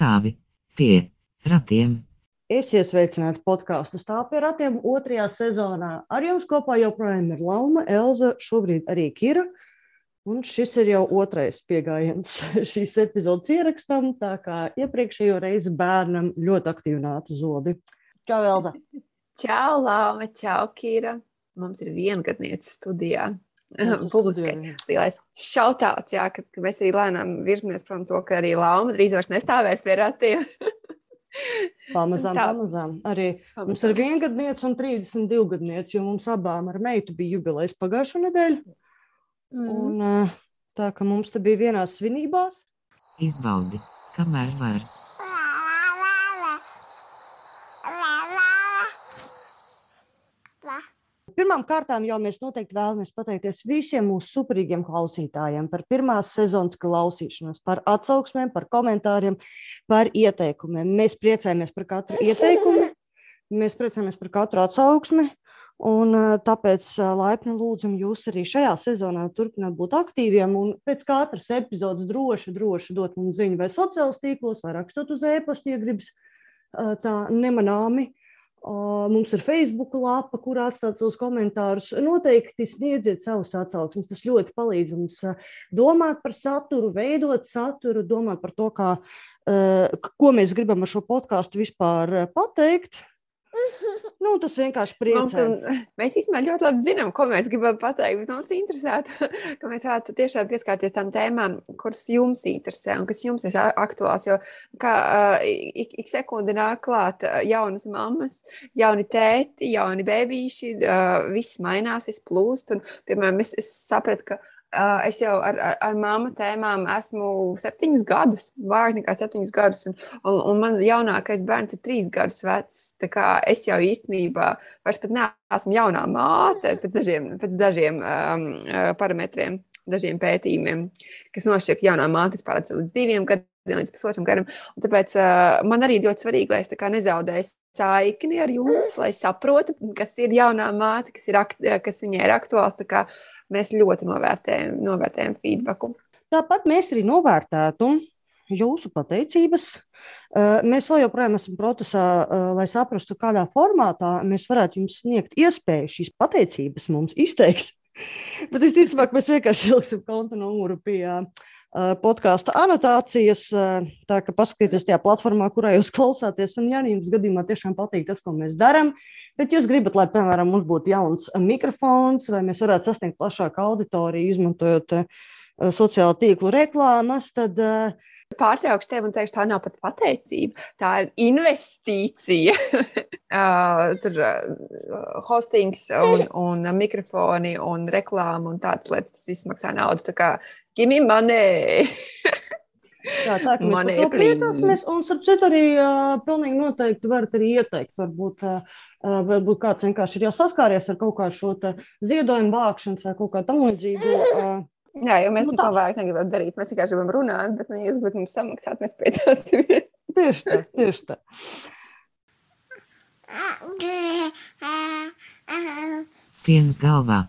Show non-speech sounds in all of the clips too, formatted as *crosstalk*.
stāvi pie ratiem. Esiet sveicināti podkāstu stāv pie ratiem otrajā sezonā. Ar jums kopā joprojām ir Lauma, Elza, šobrīd arī Kira. Un šis ir jau otrais pieejams *laughs* šīs epizodes ierakstam, tā kā iepriekšējo reizi bērnam ļoti aktīvi nāca zobi. Čau, Elza! Čau, Lauma! Čau, Kira! Mums ir viengadniece studijā. Publiskai lielais šautauts, jā, ka, ka mēs arī lēnām virzamies prom to, ka arī Lauma drīz vairs nestāvēs pie ratiem. *laughs* Pamazām, tā. pamazām. Arī pamazām. mums ir viengadniece un 32 gadniece, jo mums abām ar meitu bija jubilejas pagājušā nedēļa. Mm. Un, tā kā mums te bija vienās svinībās. Izbaudi, kamēr var. Pirmām kārtām jau mēs noteikti vēlamies pateikties visiem mūsu superīgiem klausītājiem par pirmās sezonas klausīšanos, par atsauksmēm, par komentāriem, par ieteikumiem. Mēs priecājamies par katru ieteikumu, mēs priecājamies par katru atsauksmi. Un, tāpēc laipni lūdzam jūs arī šajā sezonā turpināt būt aktīviem pēc katras epizodes droši, droši dot mums ziņu vai sociālos tīklos, vai rakstot uz e-pastu, ja gribas tā nemanāmi. Mums ir Facebook lapa, kur atstāt savus komentārus. Noteikti sniedziet savus atsauksmes. Tas ļoti palīdz mums domāt par saturu, veidot saturu, domāt par to, kā, ko mēs gribam ar šo podkāstu vispār pateikt. *laughs* Nu, tas vienkārši priecē. Mums, mēs īstenībā ļoti labi zinām, ko mēs gribam pateikt, mums interesētu, *laughs* ka mēs varētu tiešām pieskarties tām tēmām, kuras jums interesē un kas jums ir aktuāls. Jo kā ik, ik sekundi nāk klāt jaunas mammas, jauni tēti, jauni bērnīši, viss mainās, viss plūst. Un, piemēram, es, es sapratu, ka es jau ar, ar, ar māmu tēmām esmu septiņus gadus, vairāk nekā septiņus gadus, un, un, un man jaunākais bērns ir trīs gadus vecs. Es jau īstenībā vairs neesmu jaunā māte pēc dažiem, pēc dažiem um, parametriem, dažiem pētījumiem, kas nošķir, ka jaunā māte vispār līdz diviem gadiem. Līdz pusotram gadam. Un tāpēc uh, man arī ļoti svarīgi, lai es nezaudēju saikni ar jums, lai saprotu, kas ir jaunā māte, kas, ir, kas viņai ir aktuāls. Kā, mēs ļoti novērtējam, novērtējam feedbacku. Tāpat mēs arī novērtētu jūsu pateicības. Mēs vēl joprojām esam procesā, lai saprastu, kādā formātā mēs varētu jums sniegt iespēju šīs pateicības mums izteikt. *laughs* Bet visticamāk, mēs vienkārši ieliksim konta numuru pie podkāstu anotācijas. Tā kā paskatieties tajā platformā, kurā jūs *laughs* klausāties, un, ja jums gadījumā tiešām patīk tas, ko mēs darām, bet jūs gribat, lai, piemēram, mums būtu jauns mikrofons, vai mēs varētu sasniegt plašāku auditoriju, izmantojot sociālo tīklu reklāmas, tad pārtraukšu tevi un teikšu, tā nav pat pateicība, tā ir investīcija. uh, *laughs* tur uh, hostings un, *laughs* un mikrofoni un reklāma un tādas lietas, tas viss maksā naudu. Tā kā me money! *laughs* Jā, tā ir monēta. Un starp citu arī uh, pilnīgi noteikti varat arī ieteikt. Varbūt, uh, varbūt kāds vienkārši ir jau saskāries ar kaut kā šo ziedojumu vākšanas vai kaut kā tam līdzīgu. Uh, Jā, jo mēs nu, neko vairāk negribam darīt. Mēs vienkārši gribam runāt, bet, nu, ja jūs gribat mums samaksāt, mēs priecāsimies. *laughs* tieši tā, tieši tā. Piens galvā.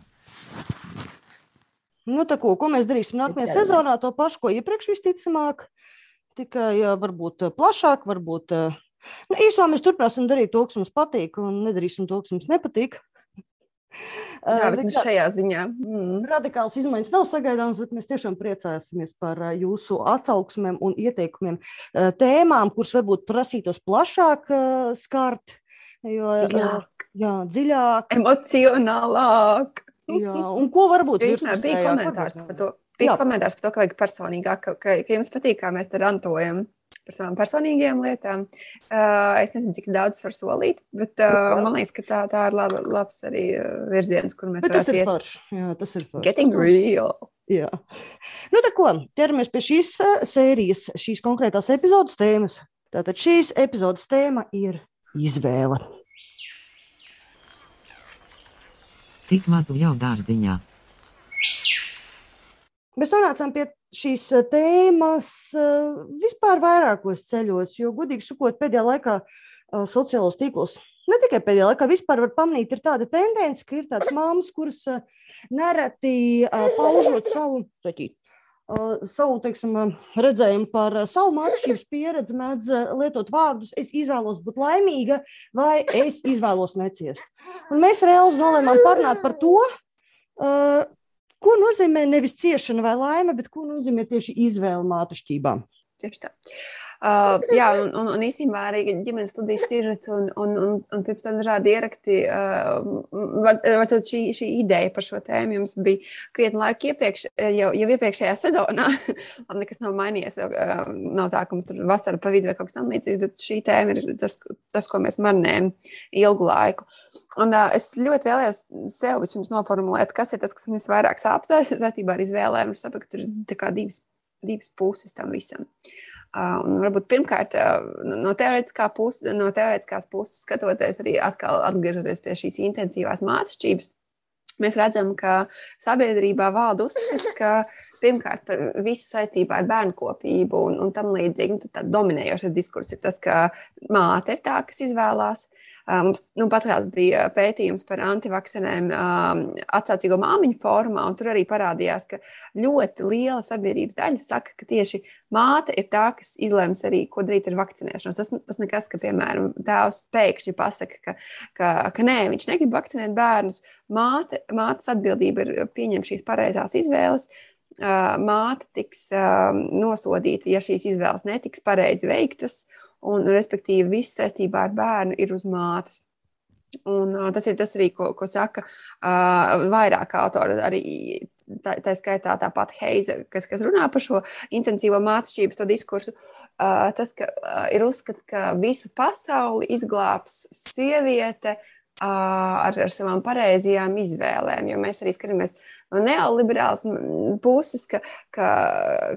Nu, tā, ko, ko mēs darīsim nākamajā sezonā? To pašu, ko iepriekš visticamāk, tikai varbūt plašāk, varbūt. Nu, īsumā mēs turpināsim darīt to, kas mums patīk, un nedarīsim to, kas mums nepatīk. Jā, vismaz šajā ziņā. Mm. Radikāls izmaiņas nav sagaidāmas, bet mēs tiešām priecāsimies par jūsu atsauksmēm un ieteikumiem, tēmām, kuras varbūt prasītos plašāk skart. Jo, dziļāk. Jā, dziļāk. Emocionālāk. Jā, un ko varbūt jūs bija komentārs par to? Bija jā. komentārs par to, ka vajag personīgāk, ka, ka jums patīk, kā mēs te rantojam par savām personīgajām lietām. Uh, es nezinu, cik daudz var solīt, bet uh, man liekas, ka tā, tā ir laba, labs arī virziens, kur mēs varam iet. Forš. Jā, tas ir forši. Getting real. Jā. Nu, tā ko, ķeramies pie šīs sērijas, šīs konkrētās epizodes tēmas. Tātad šīs epizodes tēma ir izvēle. Tik mazu jau dārziņā. Mēs nonācām pie šīs eh, tēmas eh, vispār vairākos ceļos, jo, godīgi sakot, pēdējā laikā eh, sociālos tīklos. Ne tikai pēdējā laikā, vispār var pamanīt, ir tāda tendence, ka ir tādas māmas, kuras nereti paužot savu uh, savu teiksim, redzējumu par savu mākslības pieredzi, mēdz lietot vārdus, es izvēlos būt laimīga vai es izvēlos neciest. Un mēs reāli nolēmām parunāt par to, ko nozīmē nevis ciešana vai laime, bet ko nozīmē tieši izvēle mākslībām. Tieši tā. Uh, jā, un, un, un īstenībā arī ģimenes studijas sižets un, un, un, un pirms tam dažādi ierakti. Uh, varbūt šī, šī ideja par šo tēmu jums bija krietni laika iepriekš, jau, jau iepriekšējā sezonā. *laughs* Labi, nekas nav mainījies. Uh, nav tā, ka mums tur vasara pa vidu vai kaut kas tam līdzīgs, bet šī tēma ir tas, tas ko mēs marinējam ilgu laiku. Un, uh, es ļoti vēlējos sev vispirms noformulēt, kas ir tas, kas man visvairāk sāp *laughs* saistībā ar izvēlēm. Es saprotu, ka tur ir divas, divas puses tam visam. Uh, Un varbūt pirmkārt, no, teorētiskā puse, no teorētiskās puses skatoties, arī atkal atgriežoties pie šīs intensīvās mācības, mēs redzam, ka sabiedrībā valda uzskats, ka pirmkārt par visu saistībā ar bērnu kopību un, un tam līdzīgi. Nu, dominējošais diskurss ir tas, ka māte ir tā, kas izvēlās. Uh, Mums nu, pat kāds bija pētījums par antivakcinēm atsaucīgo māmiņu formā, un tur arī parādījās, ka ļoti liela sabiedrības daļa saka, ka tieši māte ir tā, kas izlems arī, ko darīt ar vakcinēšanos. Tas, tas nekas, ka, piemēram, tēvs pēkšņi pasaka, ka, ka, ka nē, viņš negrib vakcinēt bērnus. Māte, mātes atbildība ir pieņemt šīs pareizās izvēles. Māte tiks nosodīta, ja šīs izvēles netiks pareizi veiktas, un, respektīvi, viss saistībā ar bērnu ir uz mātes. Un, uh, tas ir tas arī, ko, ko saka uh, vairāk autori. Arī tā, tā skaitā tā pati Heize, kas, kas runā par šo intensīvo mācības diskursu. Uh, tas ka, uh, ir uzskats, ka visu pasauli izglābs sieviete uh, ar, ar savām pareizajām izvēlēm. Jo mēs arī skatāmies no neoliberālas puses, ka, ka,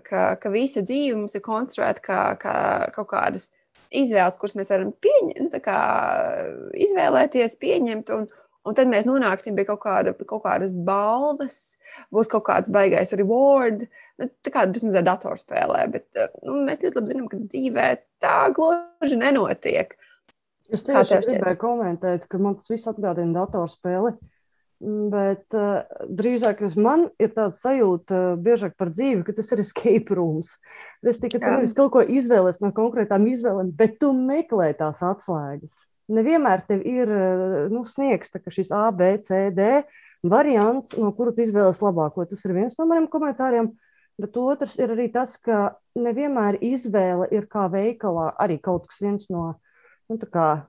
ka, ka visa dzīve mums ir konstruēta kā, kā kaut kādas izvēles, kuras mēs varam pieņemt, nu, kā, izvēlēties, pieņemt. Un, un tad mēs nonāksim pie kaut, kāda, kaut kādas balvas, būs kaut kāds baigais reward. Nu, tā kā tas mazliet datorspēlē, bet nu, mēs ļoti labi zinām, ka dzīvē tā gluži nenotiek. Es tieši gribēju komentēt, ka man tas viss atgādina datorspēli. Uh, Bet uh, drīzāk man ir tāds sajūta, uh, biežāk par dzīvi, ka tas ir escape rooms. Es tikai nevis kaut ko izvēlēs no konkrētām izvēlēm, bet tu meklē tās atslēgas. Nevienmēr tev ir uh, nu, sniegs šis A, B, C, D variants, no kura tu izvēlēsies labāko. Tas ir viens no maniem komentāriem. Bet otrs ir arī tas, ka nevienmēr izvēle ir kā veikalā arī kaut kas viens no nu,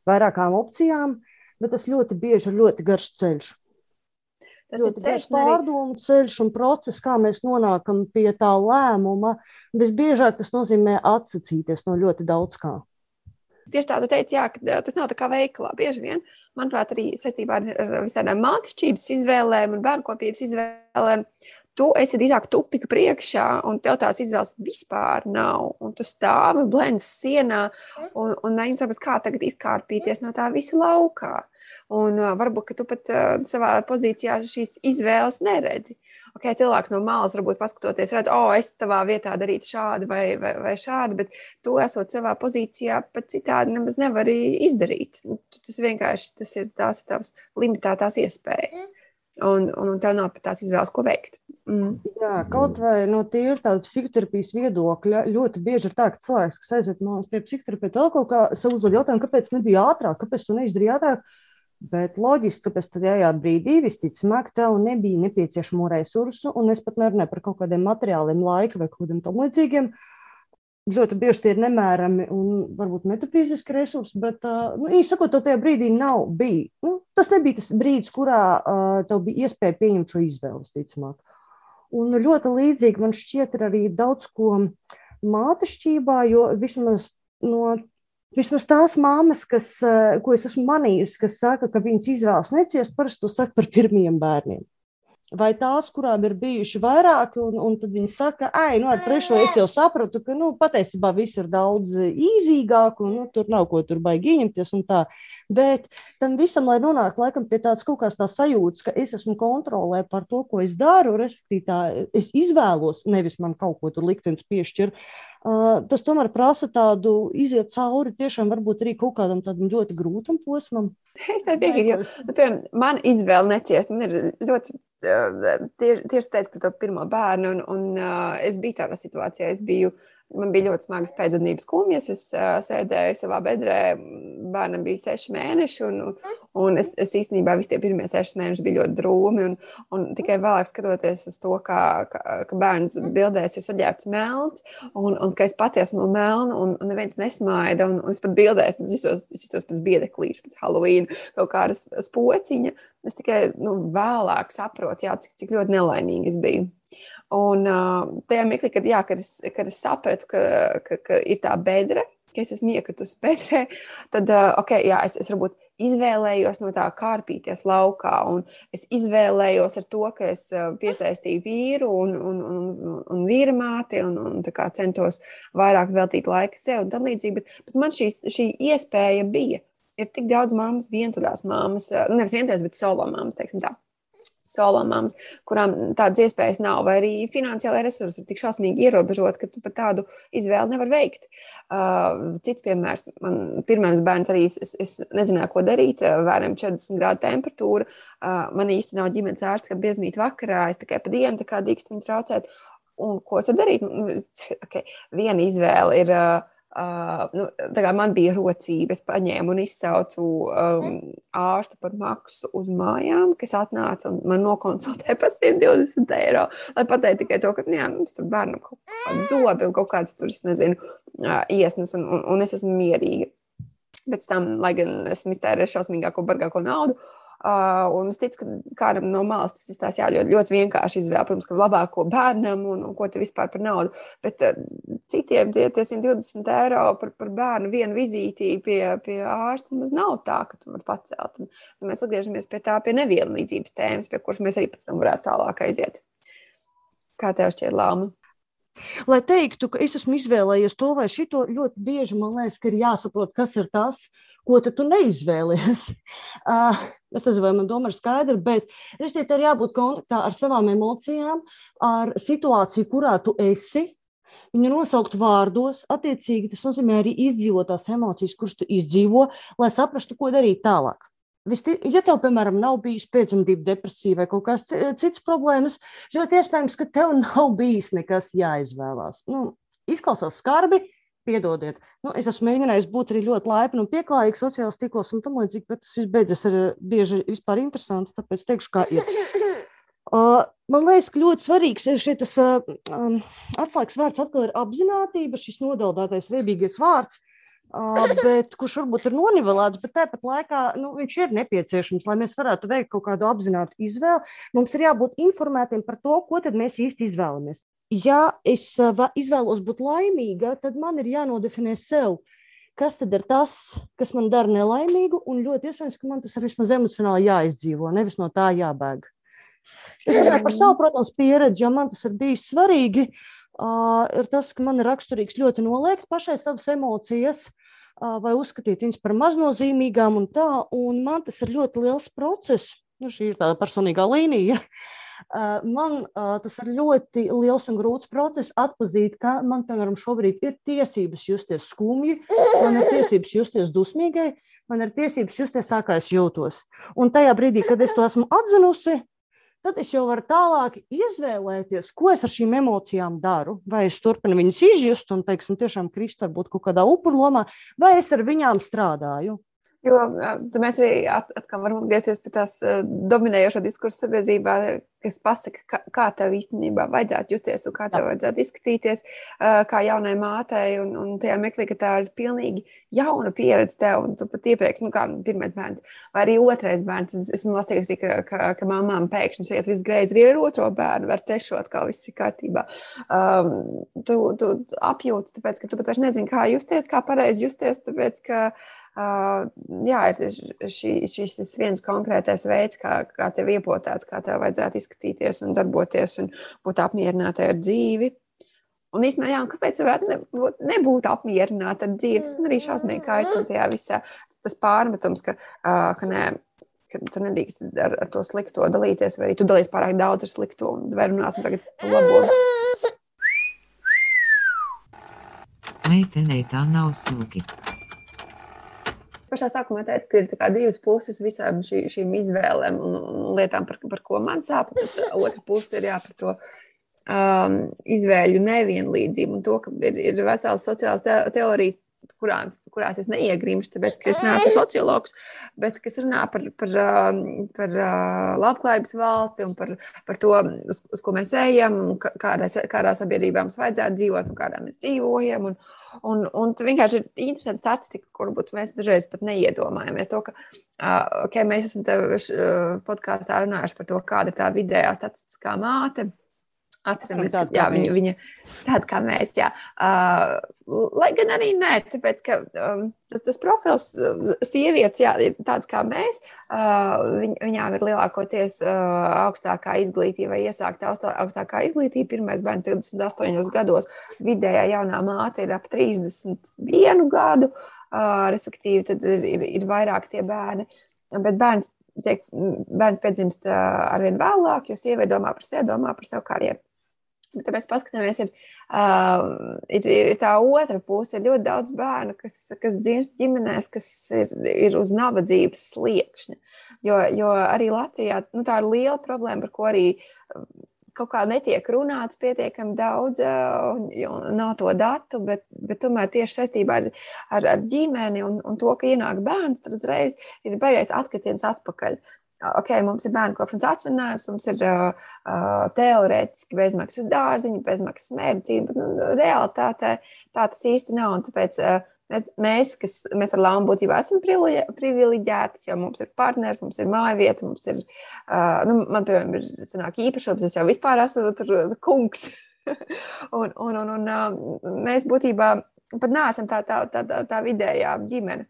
vairākām opcijām, bet tas ļoti bieži ir ļoti garš ceļš. Tas ļoti ir ceļš, pārdomu ceļš un process, kā mēs nonākam pie tā lēmuma. Visbiežāk tas nozīmē atsacīties no ļoti daudz kā. Tieši tā, tu teici, jā, ka tas nav tā kā veikalā. Bieži vien, manuprāt, arī saistībā ar visādām mākslības izvēlēm un bērnkopības izvēlēm, tu esi drīzāk tupika priekšā, un tev tās izvēles vispār nav. Un tu stāvi blends sienā un, un mēģini saprast, kā tagad izkārpīties no tā visa laukā. Un uh, varbūt tu pat uh, savā pozīcijā šīs izvēles neredzi. Okay, cilvēks no malas varbūt paskatoties, redz, o, oh, es tavā vietā darītu šādi vai, vai, vai šādi, bet tu esot savā pozīcijā, pat citādi nemaz nevari izdarīt. Nu, tas vienkārši tas ir tās ir tavas limitētās iespējas. Un, un, un tev nav pat tās izvēles, ko veikt. Mm. Jā, kaut vai no tīra tāda psihoterapijas viedokļa, ļoti bieži ir tā, ka cilvēks, kas aiziet no psihoterapeita, vēl kaut kā sev uzdod jautājumu, kāpēc nebija ātrāk, kāpēc tu neizdarīji ātrāk. Bet loģiski, ka pēc tajā brīdī visticamāk tev nebija nepieciešamo resursu, un es pat nerunāju par kaut kādiem materiāliem, laika vai kaut kādiem tam līdzīgiem. Ļoti bieži tie ir nemērami un varbūt metafīziski resursi, bet, nu, īsakot, to tajā brīdī nav bijis. Nu, tas nebija tas brīdis, kurā uh, tev bija iespēja pieņemt šo izvēli, visticamāk. Un ļoti līdzīgi man šķiet arī daudz ko mātešķībā, jo vismaz no Vismaz tās māmas, kas, eh, ko es esmu manījusi, kas saka, ka viņas izvēlas neciest, parasti to saka par pirmiem bērniem vai tās, kurām ir bijuši vairāki, un, un tad viņi saka, ah, nu, ar trešo es jau sapratu, ka nu, patiesībā viss ir daudz īzīgāk, un nu, tur nav ko tur baigi ieņemties. Bet tam visam, lai nonāktu laikam pie tādas kaut kādas tā sajūtas, ka es esmu kontrolē par to, ko es daru, respektīvi, tā, es izvēlos, nevis man kaut ko tur liktenis piešķir. Uh, tas tomēr prasa tādu iziet cauri tiešām varbūt arī kaut kādam tādam ļoti grūtam posmam. Es tev piekrītu, jo, nu, piemēram, man izvēle neciest. Man ir ļoti tieši, tieši teicu par to pirmo bērnu, un, un uh, es biju tādā situācijā. Es biju uh, Man bija ļoti smagas pēcdzemdības kumjas. Es uh, sēdēju savā bedrē, bērnam bija seši mēneši. Un, un es, es īstenībā visi tie pirmie seši mēneši bija ļoti drūmi. Un, un tikai vēlāk skatoties uz to, kā, kā, ka bērns bildēs ir saģērbts melns, un, un ka es pati esmu melna, un, un neviens nesmaida. Un, un es pat bildēs, es iztos pēc biedeklīša, pēc Halloween, kaut kādas spociņa. Es tikai nu, vēlāk saprotu, jā, cik, cik ļoti nelaimīga es biju. Un uh, tajā mirklī, kad, jā, kad, es, kad es sapratu, ka, ka, ka ir tā bedra, ka es esmu iekritusi bedrē, tad uh, okay, jā, es, es varbūt izvēlējos no tā kārpīties laukā. Es izvēlējos ar to, ka es piesaistīju vīru un, un, un, un vīra māti un, un centos vairāk veltīt laika sev un tam līdzīgi. Bet, bet man šī, šī iespēja bija. Ir tik daudz mammas, vientuļās mammas, nu, nevis vientuļās, bet solo mammas, teiksim tā solo mammas, kurām tādas iespējas nav, vai arī finansiālai resursi ir tik šausmīgi ierobežoti, ka tu pat tādu izvēli nevar veikt. Uh, cits piemērs, man pirmais bērns arī es, es nezināju, ko darīt. Bērnam 40 grādu temperatūra. Uh, man īsti nav ģimenes ārsts, ka bieznīt vakarā. Es tikai pa dienu dīkst viņu traucēt. Un ko es varu darīt? *laughs* Okay. Viena izvēle ir. Uh, Uh, nu, man bija rocība, es paņēmu un izsaucu um, ārstu par maksu uz mājām, kas atnāca un man nokonsultēja par 120 eiro. Lai pateiktu tikai to, ka nu jā, mums tur bērnam kaut kāda doba un kaut kādas tur, es nezinu, uh, iesnas, un, un, un es esmu mierīga. Pēc tam, lai gan esmu iztērējis šausmīgāko, bargāko naudu, uh, Uh, un es ticu, ka kādam no malas tas izstāsta ļoti, ļoti vienkārši izvēle. Protams, ka labāko bērnam un, un ko te vispār par naudu. Bet uh, citiem tie, tie 120 eiro par, par bērnu vienu vizīti pie, pie ārsta nemaz nav tā, ka tu vari pacelt. Un, un mēs atgriežamies pie tā, pie nevienlīdzības tēmas, pie kuras mēs arī pēc tam varētu tālāk aiziet. Kā tev šķiet, Lāma? Lai teiktu, ka es esmu izvēlējies to vai šito, ļoti bieži man liekas, ka ir jāsaprot, kas ir tas, ko tu neizvēlies. Uh, *laughs* es nezinu, vai man doma ir skaidra, bet reizē ir jābūt kontaktā ar savām emocijām, ar situāciju, kurā tu esi. Viņu nosaukt vārdos, attiecīgi tas nozīmē arī izdzīvot tās emocijas, kuras tu izdzīvo, lai saprastu, ko darīt tālāk. Ja tev, piemēram, nav bijusi pēcdzemdību depresija vai kaut kādas citas problēmas, ļoti iespējams, ka tev *laughs* nav bijis nekas jāizvēlās. Nu, izklausās skarbi, Piedodiet, nu, es esmu mēģinājis būt arī ļoti laipni un pieklājīgs sociālajos tīklos un tam līdzīgi, bet tas viss beidzas ar bieži vispār interesanti, tāpēc teikšu, kā ir. *laughs* Uh, man liekas, ka ļoti svarīgs ir šis uh, um, atslēgas vārds atkal ir apzinātība, šis nodaldētais riebīgais vārds, uh, *laughs* bet, kurš varbūt ir nonivelēts, bet tāpat laikā nu, viņš ir nepieciešams, lai mēs varētu veikt kaut kādu apzinātu izvēli. Mums ir jābūt informētiem par to, ko mēs īsti izvēlamies ja es izvēlos būt laimīga, tad man ir jānodefinē sev, kas tad ir tas, kas man dara nelaimīgu, un ļoti iespējams, ka man tas ir vismaz emocionāli jāizdzīvo, nevis no tā jābēg. Es runāju par savu, protams, pieredzi, jo man tas ir bijis svarīgi. Uh, ir tas, ka man ir raksturīgs ļoti noliegt pašai savas emocijas, uh, vai uzskatīt viņas par maznozīmīgām un tā. Un man tas ir ļoti liels process. Nu, šī ir tāda personīgā līnija. Uh, Man tas ir ļoti liels un grūts process atzīt, ka man, piemēram, šobrīd ir tiesības justies skumji, man ir tiesības justies dusmīgai, man ir tiesības justies tā, kā es jūtos. Un tajā brīdī, kad es to esmu atzinusi, tad es jau varu tālāk izvēlēties, ko es ar šīm emocijām daru. Vai es turpinu viņas izjust un, teiksim, tiešām krist varbūt kaut kādā upurlomā, vai es ar viņām strādāju. Jo mēs arī atkal varam atgriezties pie tās dominējošā diskursa sabiedrībā, kas pasaka, kā, kā tev īstenībā vajadzētu justies un kā tev vajadzētu izskatīties kā jaunai mātei. Un, un tajā meklī, ka tā ir pilnīgi jauna pieredze tev, un tu pat iepriekš, nu, kā pirmais bērns, vai arī otrais bērns. Es esmu lasījusi, ka, ka, ka mamām pēkšņi iet viss greizi, arī ar otro bērnu var tešot, kā viss ir kārtībā. Um, tu, tu apjūti, tāpēc, ka tu pat vairs nezini, kā justies, kā pareizi justies, tāpēc, ka jā, ir šī, šis viens konkrētais veids, kā, kā tev iepotēts, kā tev vajadzētu izskatīties un darboties un būt apmierinātai ar dzīvi. Un īstenībā, jā, kāpēc varētu nebūt, nebūt apmierināta ar dzīvi? Tas arī šausmīgi kaitē tajā visā. Tas pārmetums, ka, uh, ka nē, ka tu nedrīkst ar, ar to slikto dalīties, vai arī tu dalies pārāk daudz ar slikto, un vai runāsim tagad par labo. Meitenei tā nav smuki pašā sākumā teicu, ka ir divas puses visām šī, šīm izvēlēm un, un lietām, par, par ko man sāp. Otra puse ir jā, par to um, izvēļu nevienlīdzību un to, ka ir, ir veselas sociālās te teorijas, kurās, kurās es neiegrimšu, tāpēc, ka es neesmu sociologs, bet kas runā par, par, um, par, uh, labklājības valsti un par, par to, uz, uz ko mēs ejam, kādā, kādā sabiedrībā mums vajadzētu dzīvot un kādā mēs dzīvojam. Un, Un, un vienkārši ir interesanti statistika, kur mēs dažreiz pat neiedomājamies. To, ka uh, okay, mēs esam podkāstā runājuši par to, kāda ir tā vidējā statistiskā māte. Atceramies, ka jā, viņa, viņa tāda kā mēs. Jā. Uh, lai gan arī nē, tāpēc ka um, tas profils, sievietes, jā, tāds kā mēs, uh, viņ, viņām ir lielākoties uh, augstākā izglītība, vai iesākta augstākā izglītība. Pirmais bērns 28 gados, vidējā jaunā māte ir ap 31 gadu, uh, respektīvi, tad ir, ir, ir vairāk tie bērni. Bet bērns, tiek, bērns piedzimst uh, arvien vēlāk, jo sieviete domā par sevi, domā par savu karjeru. Bet, ja mēs paskatāmies, ir, uh, ir, ir tā otra puse. Ir ļoti daudz bērnu, kas, kas dzimst ģimenēs, kas ir, ir uz nabadzības sliekšņa. Jo, jo arī Latvijā nu, tā ir liela problēma, par ko arī kaut kā netiek runāts pietiekami daudz, uh, nav to datu, bet, bet tomēr tieši saistībā ar, ar, ar ģimeni un, un to, ka ienāk bērns, tad uzreiz ir beigais atkritiens atpakaļ ok, mums ir bērnu kopšanas atvaļinājums, mums ir uh, teorētiski bezmaksas dārziņi, bezmaksas medicīna, bet nu, realitātē tā tas īsti nav. Tāpēc uh, mēs, mēs, kas mēs ar Lāmu būtībā esam privileģētas, jo mums ir partners, mums ir māja vieta, mums ir, uh, nu, man, piemēram, ir sanāk īpašums, es jau vispār esmu tur kungs. *laughs* un, un, un, un uh, mēs būtībā pat neesam tā, tā, tā, tā, tā vidējā ģimene.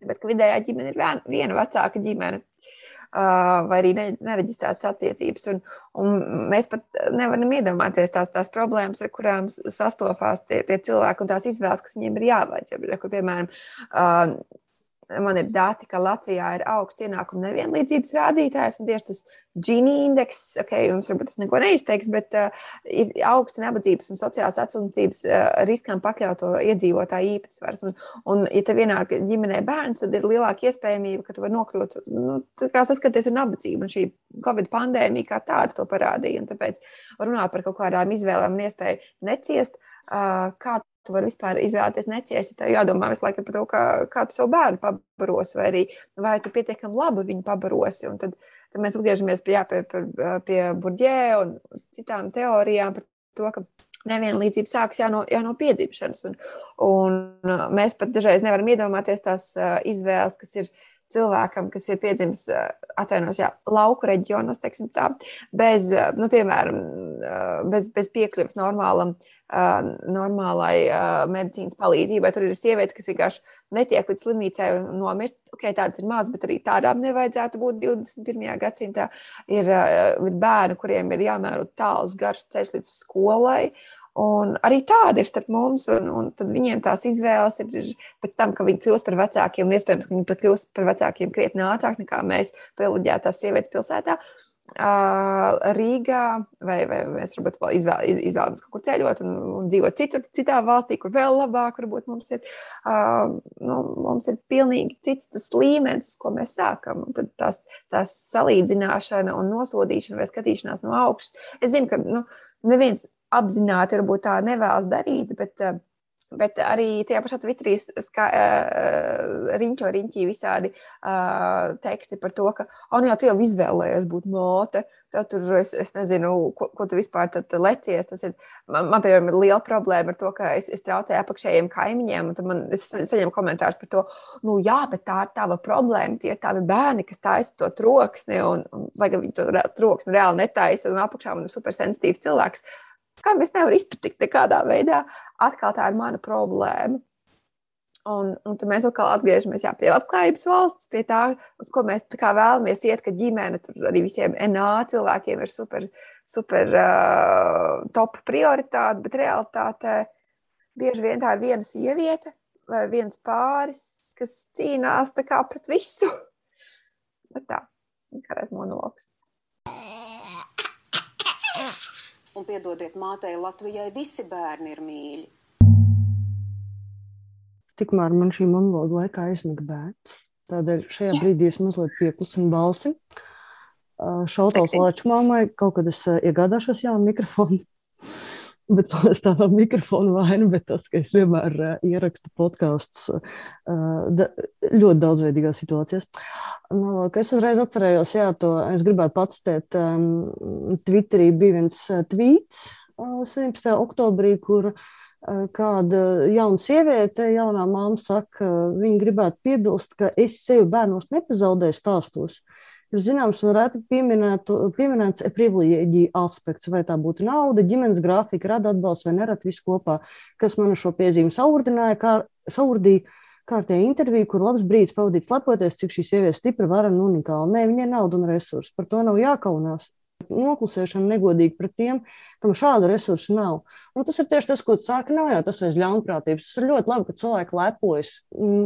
Tāpēc, ka vidējā ģimene ir viena vecāka ģimene. Uh, vai arī nereģistrētas attiecības. Un, un mēs pat nevaram iedomāties tās, tās problēmas, ar kurām sastopās tie, tie cilvēki un tās izvēles, kas viņiem ir jāveic. Kur, piemēram, man ir dati, ka Latvijā ir augsts ienākuma nevienlīdzības rādītājs, un tieši tas Gini indeks, ok, jums varbūt tas neko neizteiks, bet uh, ir augsts nabadzības un sociālās atstumtības uh, riskam pakļauto iedzīvotāju īpatsvars. Un, un, ja tev ienāk ģimenē bērns, tad ir lielāka iespējamība, ka tu vari nokļūt, nu, kā saskaties ar nabadzību. Un šī Covid pandēmija kā tāda to parādīja. Un tāpēc runāt par kaut kādām izvēlēm un iespēju neciest, uh, kā tu vari vispār izvēlēties neciesti. Tev jādomā visu laiku par to, kā, kā tu savu bērnu pabarosi, vai arī vai tu pietiekami labi viņu pabarosi. Un tad, tad mēs atgriežamies pie, jā, pie, pie, pie Burģē un citām teorijām par to, ka nevienlīdzība sākas jau no, jau no piedzimšanas. Un, un mēs pat dažreiz nevaram iedomāties tās izvēles, kas ir cilvēkam, kas ir piedzimis atvainos, jā, lauku reģionos, teiksim tā, bez, nu, piemēram, bez, bez piekļuves normālam uh, normālai medicīnas palīdzībai. Tur ir sievietes, kas vienkārši netiek līdz slimnīcai un nomirst. Okay, tādas ir maz, bet arī tādām nevajadzētu būt 21. gadsimtā. Ir, ir bērni, kuriem ir jāmēro tāls, garš ceļš līdz skolai. Un arī tāda ir starp mums, un, un viņiem tās izvēles ir pēc tam, ka viņi kļūst par vecākiem, un iespējams, ka viņi pat kļūst par vecākiem krietni ātrāk nekā mēs, privileģētās sievietes pilsētā. Uh, Rīgā, vai, vai mēs varbūt vēl izvēl, izvēlamies kaut kur ceļot un, un dzīvot citur, citā valstī, kur vēl labāk varbūt mums ir. Uh, nu, mums ir pilnīgi cits tas līmenis, uz ko mēs sākam. Un tad tās, tās salīdzināšana un nosodīšana vai skatīšanās no augšas. Es zinu, ka nu, neviens apzināti varbūt tā nevēlas darīt, bet uh, Bet arī tajā pašā Twitterī ska, uh, riņķo riņķī visādi uh, teksti par to, ka, oh, nu jau tu jau izvēlējies būt mote, tad tur es, es nezinu, ko, ko tu vispār lecies. Tas ir, man, man piemēram, ir liela problēma ar to, ka es, es traucēju apakšējiem kaimiņiem, un tad man es saņemu komentārus par to, nu jā, bet tā ir tava problēma, tie ir tavi bērni, kas taisa to troksni, un, un vai viņi to troksni reāli netaisa, un apakšā man ir supersensitīvs cilvēks. Uh, kam es nevaru izpatikt nekādā veidā, atkal tā ir mana problēma. Un, un tad mēs atkal atgriežamies jā, pie labklājības valsts, pie tā, uz ko mēs vēlamies iet, ka ģimene tur arī visiem NA cilvēkiem ir super, super uh, top prioritāte, bet realitātē bieži vien tā ir viena sieviete vai viens pāris, kas cīnās pret visu. *laughs* Bet tā, kā reiz monologs un piedodiet mātei Latvijai, visi bērni ir mīļi. tikmēr man šī monologa laikā aizmiga bērns. Tādēļ šajā Jā. brīdī es mazliet pieklusinu balsi. Šautavs Lāču mammai, kaut kad es iegādāšos jaunu mikrofonu. Bet tas tā nav mikrofona vaina, bet tas, ka es vienmēr uh, ierakstu podkāstus uh, da, ļoti daudzveidīgās situācijās. Nu, es uzreiz atcerējos, jā, to es gribētu pacitēt. Um, Twitterī bija viens tvīts uh, 17. oktobrī, kur uh, kāda jauna sieviete, jaunā māma saka, viņa gribētu piebilst, ka es sevi bērnos nepazaudēju stāstos. Ir zināms un reti pieminēts privilēģija aspekts, vai tā būtu nauda, ģimenes grafika, rada atbalsts vai nerad viss kopā, kas man šo piezīmi saurdināja, kā saurdīja kārtējā intervija, kur labs brīdis pavadīts lepoties, cik šī sieviete stipra, varena un unikāla. Nē, viņai nauda un resursi, par to nav jākaunās noklusēšana negodīga pret tiem, kam šādu resursu nav. Un tas ir tieši tas, ko tu sāki. Nav jau tas aiz ļaunprātības. Tas ir ļoti labi, ka cilvēki lepojas.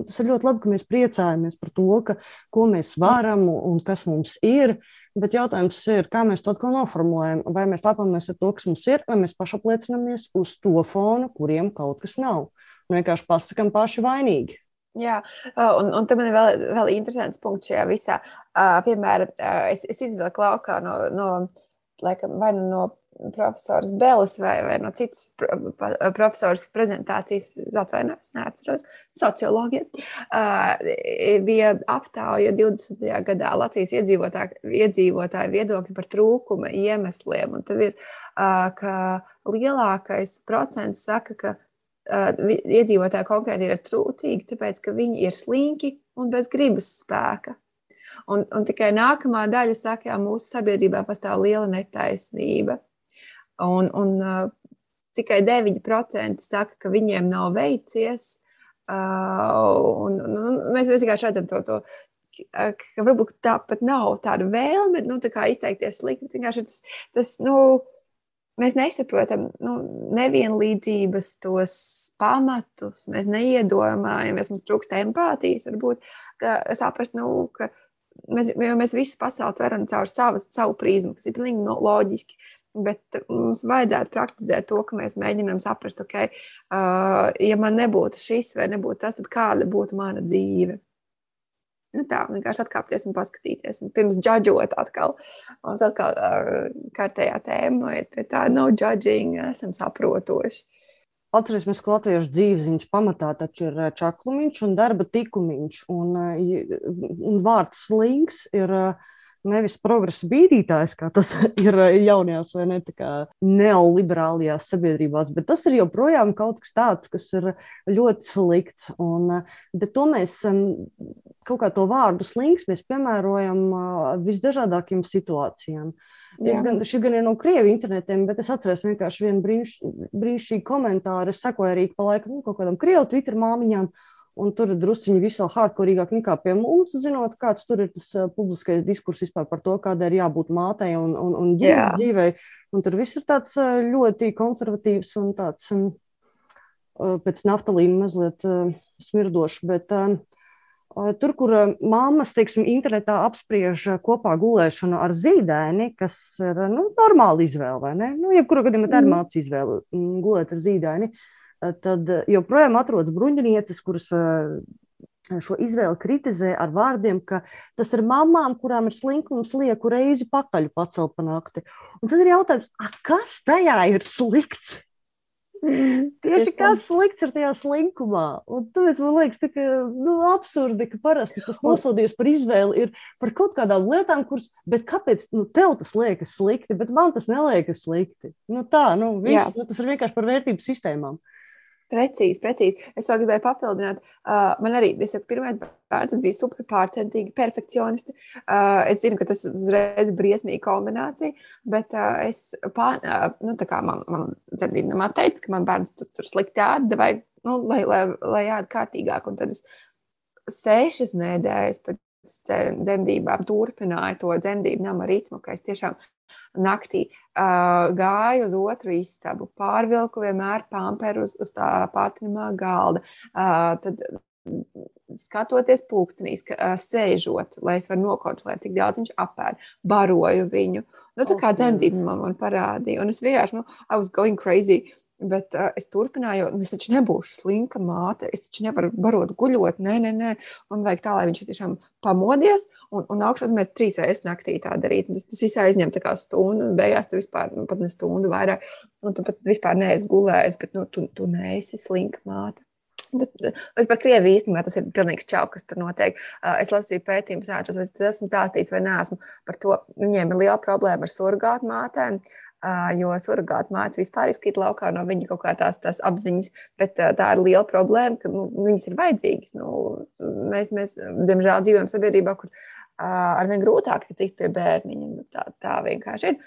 Tas ir ļoti labi, ka mēs priecājamies par to, ka, ko mēs varam un kas mums ir. Bet jautājums ir, kā mēs to atkal noformulējam. Vai mēs lepojamies ar to, kas mums ir, vai mēs pašapliecinamies uz to fonu, kuriem kaut kas nav. Un vienkārši pasakām paši vainīgi. Jā, un, un tam ir vēl, vēl interesants punkts šajā visā. Uh, piemēram, uh, es, es izvilku laukā no, no, laikam, vai nu no profesors Belis vai, vai no citas profesors prezentācijas, atvainojos, neatceros, sociologiem, uh, bija aptauja 20. gadā Latvijas iedzīvotāju, iedzīvotāju viedokļi par trūkuma iemesliem. Un tad ir, ka lielākais procents saka, ka iedzīvotāji konkrēti ir trūcīgi, tāpēc ka viņi ir slinki un bez gribas spēka. Un, un tikai nākamā daļa saka, ka mūsu sabiedrībā pastāv liela netaisnība. Un, un uh, tikai 9% saka, ka viņiem nav veicies. Uh, un, un, un mēs vienkārši redzam to, to ka varbūt tāpat nav tāda vēlme nu, tā izteikties slikti. Vienkārši tas, tas nu, mēs nesaprotam nu, nevienlīdzības tos pamatus, mēs neiedomājamies, mums trūkst empātijas, varbūt saprast, nu, ka mēs, mēs visu pasauli tveram caur savu, savu prizmu, kas ir pilnīgi no, loģiski. Bet mums vajadzētu praktizēt to, ka mēs mēģinām saprast, ok, uh, ja man nebūtu šis vai nebūtu tas, tad kāda būtu mana dzīve nu, tā vienkārši atkāpties un paskatīties. Un pirms judžot atkal, mums atkal uh, kārtējā tēma, bet tā nav judging, esam saprotoši. Atcerēsimies, ka latviešu dzīves pamatā taču ir čaklumiņš un darba tikumiņš. Un, un vārds slings ir uh, nevis progresa bīdītājs, kā tas *laughs* ir jaunajās vai ne neoliberālajās sabiedrībās, bet tas ir joprojām kaut kas tāds, kas ir ļoti slikts. Un, bet to mēs kaut kā to vārdu slings mēs piemērojam visdažādākajām situācijām. Es gan, šī gan ir no krievu internetiem, bet es atceros vienkārši vienu brīniš, brīnišķīgu komentāru. Es sekoju arī pa laikam nu, kaut kādam krievu Twitter māmiņām. Un tur ir druskuļi vēl hardcore nekā pie mums, zinot, kāds tur ir tas publiskais diskurss vispār par to, kādai ir jābūt mātei un, un, un ģimenes dzīvei. Un tur viss ir tāds ļoti konservatīvs un tāds pēc naftalīna mazliet smirdošs. Bet tur, kur mammas, teiksim, internetā apspriež kopā gulēšanu ar zīdēni, kas ir nu, normāla izvēle, vai ne? Nu, jebkurā gadījumā tā ir mm. mācība izvēle, gulēt ar zīdēni. Uh, tad joprojām atrodas bruņinieces, kuras šo izvēli kritizē ar vārdiem, ka tas ir mamām, kurām ir slinkums, lieku reizi pakaļ pacelt pa nakti. Un tad ir jautājums, kas tajā ir slikts? Mm, *laughs* Tieši kas slikts ir tajā slinkumā. Un tāpēc man liekas, ka nu, absurdi, ka parasti tas nosodījums par izvēli ir par kaut kādām lietām, kuras, bet kāpēc nu, tev tas liekas slikti, bet man tas neliekas slikti? Nu, tā, nu, viss, nu, tas ir vienkārši par vērtību sistēmām. Precīzi, precīzi. Es vēl gribēju papildināt. Uh, man arī bija pirmais bērns, tas bija super pārcentīgi, perfekcionisti. Uh, es zinu, ka tas uzreiz ir briesmīga kombinācija, bet uh, es pār, uh, nu, tā kā man, man dzemdībnamā teica, ka man bērns tur, tur slikti ēda, vai, nu, lai, lai, lai ēd kārtīgāk. Un tad es sešas nedēļas pēc dzemdībām turpināju to dzemdību nama ritmu, ka es tiešām naktī uh, gāju uz otru istabu, pārvilku vienmēr pamperu uz, uz tā pārtinamā galda. Uh, tad skatoties pulkstenī, sēžot, lai es varu nokontrolēt, cik daudz viņš apēd, baroju viņu. Nu, tā kā dzemdība man, man parādīja, un es vienkārši, nu, I was going crazy. Bet uh, es turpināju, nu, es taču nebūšu slinka māte. Es taču nevaru barot guļot. Nē, nē, nē. Un vajag tā, lai viņš tiešām pamodies. Un, un augšā mēs trīs reizes naktī tā darītu. Tas, tas viss aizņem stundu. Un beigās tu vispār, nu, pat ne stundu vairāk. Un tu pat vispār neesi gulējis, bet nu, tu, tu neesi slinka māte. Bet par Krieviju īstenībā tas ir pilnīgs čau, kas tur notiek. Es lasīju pētījumus, es esmu stāstījis vai neesmu par to. Viņiem ir liela problēma ar surgātu mātēm. Jo surgāta māte vispār izkrīt laukā no viņa kaut kā tās, tās apziņas, bet tā ir liela problēma, ka nu, viņas ir vajadzīgas. Nu, mēs, mēs, diemžēl, dzīvojam sabiedrībā, kur arvien grūtāk ir tikt pie bērniņa. Tā, tā vienkārši ir.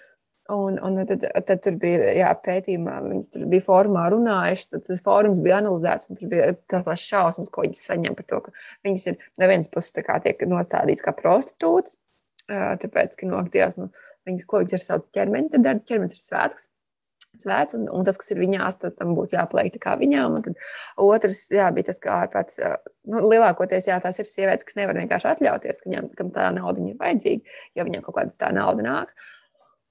Un, un tad, tad tur bija jā, pētījumā, viņas tur bija formā runājuši, tad tas fórums bija analizēts, un tur bija tās šausmas, ko viņas saņem par to, ka viņas ir no vienas puses tiek nostādītas kā prostitūtas, tāpēc, ka nokļūtījās, nu, viņas, ko viņas ar savu ķermeni, dara ķermenis ir svētks. Svēts, un, un tas, kas ir viņās, tad tam būtu jāpaliek tā kā viņām. Un tad otrs, jā, bija tas, kā ārpēc, nu, lielākoties, jā, tās ir sievietes, kas nevar vienkārši atļauties, ka viņām, kam tā nauda ir vajadzīga, jo viņiem kaut kāda tā nauda nāk.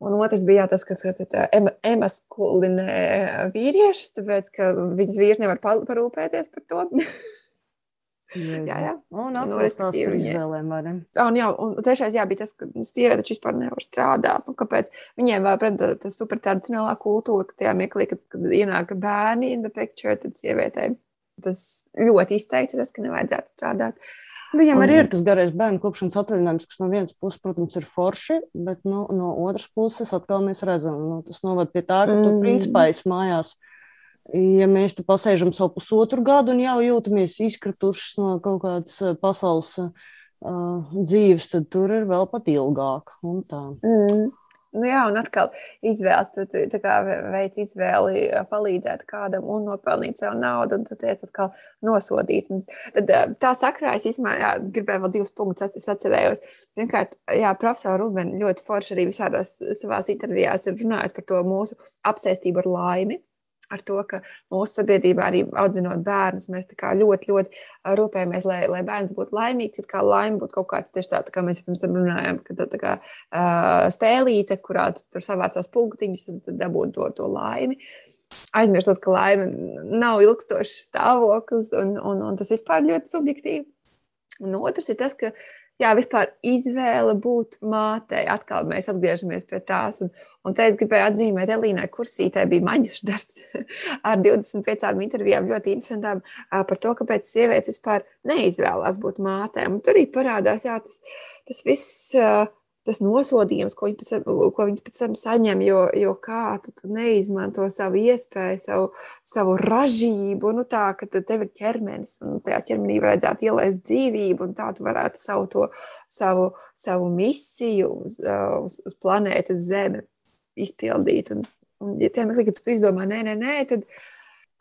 Un otrs bija jā, tas, ka Emas kulinē vīriešus, tāpēc, ka viņas vīrs nevar parūpēties par to. *laughs* jā, jā. Un nu, respektīvi izvēlēm var. Un, jā, un trešais jā, bija tas, ka nu, sieviete taču vispār nevar strādāt. Nu, kāpēc? Viņiem vēl pret tas super tradicionālā kultūra, ka tajā mirklī, kad, kad ienāk bērni in the picture, tad sievietei tas ļoti izteikts, tas, ka nevajadzētu strādāt. Viņam arī ir tas garais bērnu kopšanas atvaļinājums, kas no vienas puses, protams, ir forši, bet no, no otras puses atkal mēs redzam, nu, tas novad pie tā, ka tu mm. principā esi mājās. Ja mēs te pasēžam savu pusotru gadu un jau jūtamies izkrituši no kaut kādas eh, pasaules uh, dzīves, tad tur ir vēl pat ilgāk. Mm. Nu jā, un atkal izvēles, tu, tu veids izvēli palīdzēt kādam un nopelnīt savu naudu, un tu tiec atkal nosodīt. Un tad tā sakrā es izmēr, gribēju vēl divus punktus, es atcerējos. Pirmkārt, jā, profesora Rubena ļoti forši arī visādās savās intervijās ir runājusi par to mūsu apsēstību ar laimi ar to, ka mūsu sabiedrībā arī audzinot bērnus, mēs ļoti, ļoti rūpējamies, lai, lai bērns būtu laimīgs. It kā laime būtu kaut kāds tieši tāds, kā mēs pirms tam runājām, ka tā, tā kā uh, spēlīte, kurā tu tur savācās punktiņus un dabūtu to, to laimi. Aizmirstot, ka laime nav ilgstošs stāvoklis, un, un, un tas vispār ļoti subjektīvi. Un otrs ir tas, ka jā, vispār izvēle būt mātei. Atkal mēs atgriežamies pie tās. Un, un te es gribēju atzīmēt, Elīnai Kursītē bija maģistra darbs *laughs* ar 25 intervijām ļoti interesantām par to, kāpēc sievietes vispār neizvēlās būt mātēm. Un tur arī parādās, jā, tas, tas viss tas nosodījums, ko, viņi pēc, ko viņas pēc tam saņem, jo, jo kā tu, tu neizmanto savu iespēju, savu, savu ražību, nu tā, ka tev ir ķermenis, un tajā ķermenī vajadzētu ielaist dzīvību, un tā tu varētu savu, to, savu, savu misiju uz, uz, uz planētas Zeme izpildīt. Un, un ja tie meklē, ka tu izdomā, nē, nē, nē, tad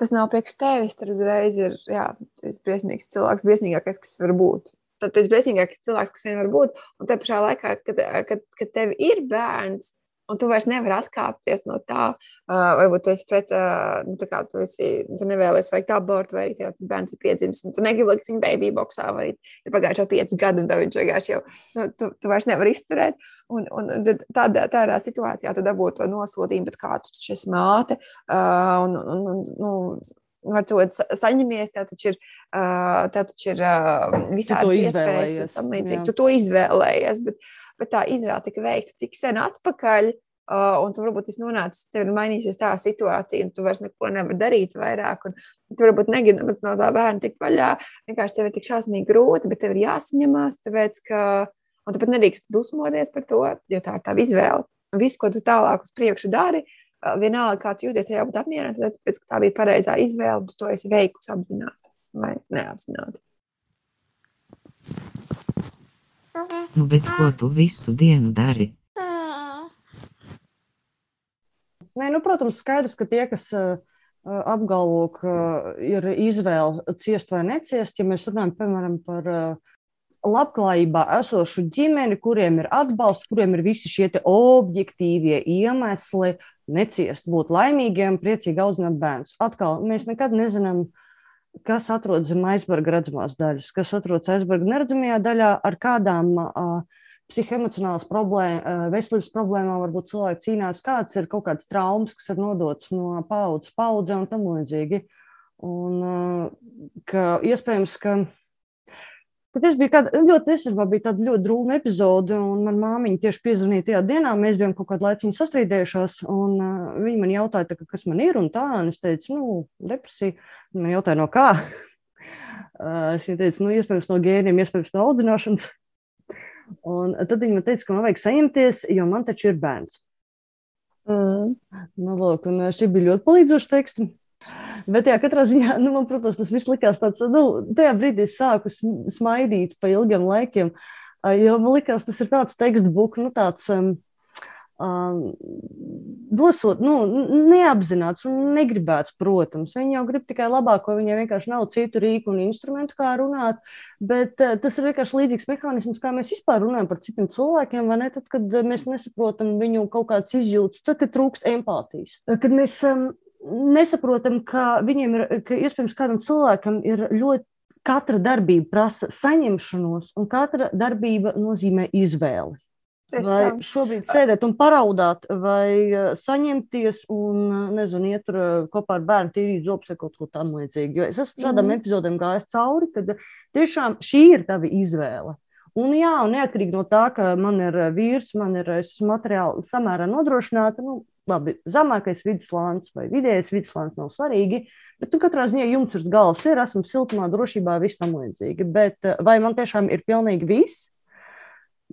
tas nav priekš tevis, tad uzreiz ir, jā, tu esi briesmīgs cilvēks, briesmīgākais, kas var būt tad tas briesmīgākais cilvēks, kas vien var būt. Un te pašā laikā, kad, kad, kad tev ir bērns, un tu vairs nevari atkāpties no tā, uh, varbūt tu esi pret, uh, nu, tā kā tu esi, tu nevēlies veikt abortu, vai ja tas bērns ir piedzimis, un tu negribi likt viņu baby boxā, vai ir pagājuši jau pieci gadi, un tev viņš vienkārši jau, nu, tu, tu vairs nevari izturēt. Un, un tādā, tādā situācijā tu dabūtu to nosodījumu, bet kā tu taču esi māte, uh, un, un, un, nu, var to saņemies, tev taču ir, tev taču ir visādas iespējas, tam līdzīgi. Tu to izvēlējies, bet, bet tā izvēle tika veikta tik sen atpakaļ. Uh, un tu varbūt tas nonācis, tev ir mainījusies tā situācija, un tu vairs neko nevari darīt vairāk. Un, un tu varbūt negribi no tā bērna tikt vaļā. Vienkārši tev ir tik šausmīgi grūti, bet tev ir jāsaņemās, tāpēc ka, un tu pat nedrīkst dusmoties par to, jo tā ir tava izvēle. Un viss, ko tu tālāk uz priekšu dari, uh, vienalga, kā tu jūties, tajā jābūt apmierinātam, tāpēc, ka tā bija pareizā izvēle, un tu to esi veikusi apzināti vai neapzināti. Nu, bet ko tu visu dienu dari? Nē, nu, protams, skaidrs, ka tie, kas uh, apgalvo, ka ir izvēle ciest vai neciest, ja mēs runājam, piemēram, par uh, labklājībā esošu ģimeni, kuriem ir atbalsts, kuriem ir visi šie objektīvie iemesli, neciest, būt laimīgiem, priecīgi audzināt bērnus. Atkal, mēs nekad nezinām, kas atrodas zem aizsarga redzamās daļas, kas atrodas aizsarga neredzamajā daļā, ar kādām uh, psihoemocionālas problēmas, veselības problēmām, varbūt cilvēki cīnās, kāds ir kaut kāds traumas, kas ir nodots no paudzes paudzē un tam līdzīgi. Un ka iespējams, ka Bet es biju kāda, ļoti nesen, bija tāda ļoti drūma epizode, un manā māmiņa tieši piezvanīja tajā dienā. Mēs bijām kaut kādu laiku sastrīdējušās, un uh, viņa man jautāja, tā, kas man ir, un tā, un es teicu, nu, depresija. Man jautāja, no kā? *laughs* Uh, es teicu, nu, iespējams, no gēniem, iespējams, no audzināšanas. *laughs* Un tad viņa man teica, ka man vajag saņemties, jo man taču ir bērns. Mm. Nu, lūk, un šī bija ļoti palīdzoša teksta. Bet, jā, katrā ziņā, nu, man, protams, tas viss likās tāds, nu, tajā brīdī es sāku smaidīt pa ilgiem laikiem, jo man likās, tas ir tāds tekstbuk, nu, tāds. Um, Uh, dosot, nu, neapzināts un negribēts, protams. Viņi jau grib tikai labāko, viņiem vienkārši nav citu rīku un instrumentu, kā runāt. Bet uh, tas ir vienkārši līdzīgs mehānisms, kā mēs vispār runājam par citiem cilvēkiem, vai ne? Tad, kad mēs nesaprotam viņu kaut kādas izjūtas, tad, kad trūkst empātijas. Kad mēs um, nesaprotam, ka viņiem ir, ka iespējams kādam cilvēkam ir ļoti. Katra darbība prasa saņemšanos, un katra darbība nozīmē izvēli. Vai šobrīd sēdēt un paraudāt, vai uh, saņemties un, uh, nezinu, iet uh, kopā ar bērnu tīrīt zobus vai kaut ko tam līdzīgu. Jo es esmu šādām mm. epizodēm gājis cauri, kad tiešām šī ir tava izvēle. Un, jā, un neatkarīgi no tā, ka man ir vīrs, man ir materiāli samērā nodrošināta, nu, labi, zemākais viduslānis vai vidējais viduslānis nav svarīgi, bet nu, katrā ziņā jums uz galvas ir, esmu siltumā, drošībā, viss tam līdzīgi. Bet eh, vai man tiešām ir pilnīgi viss?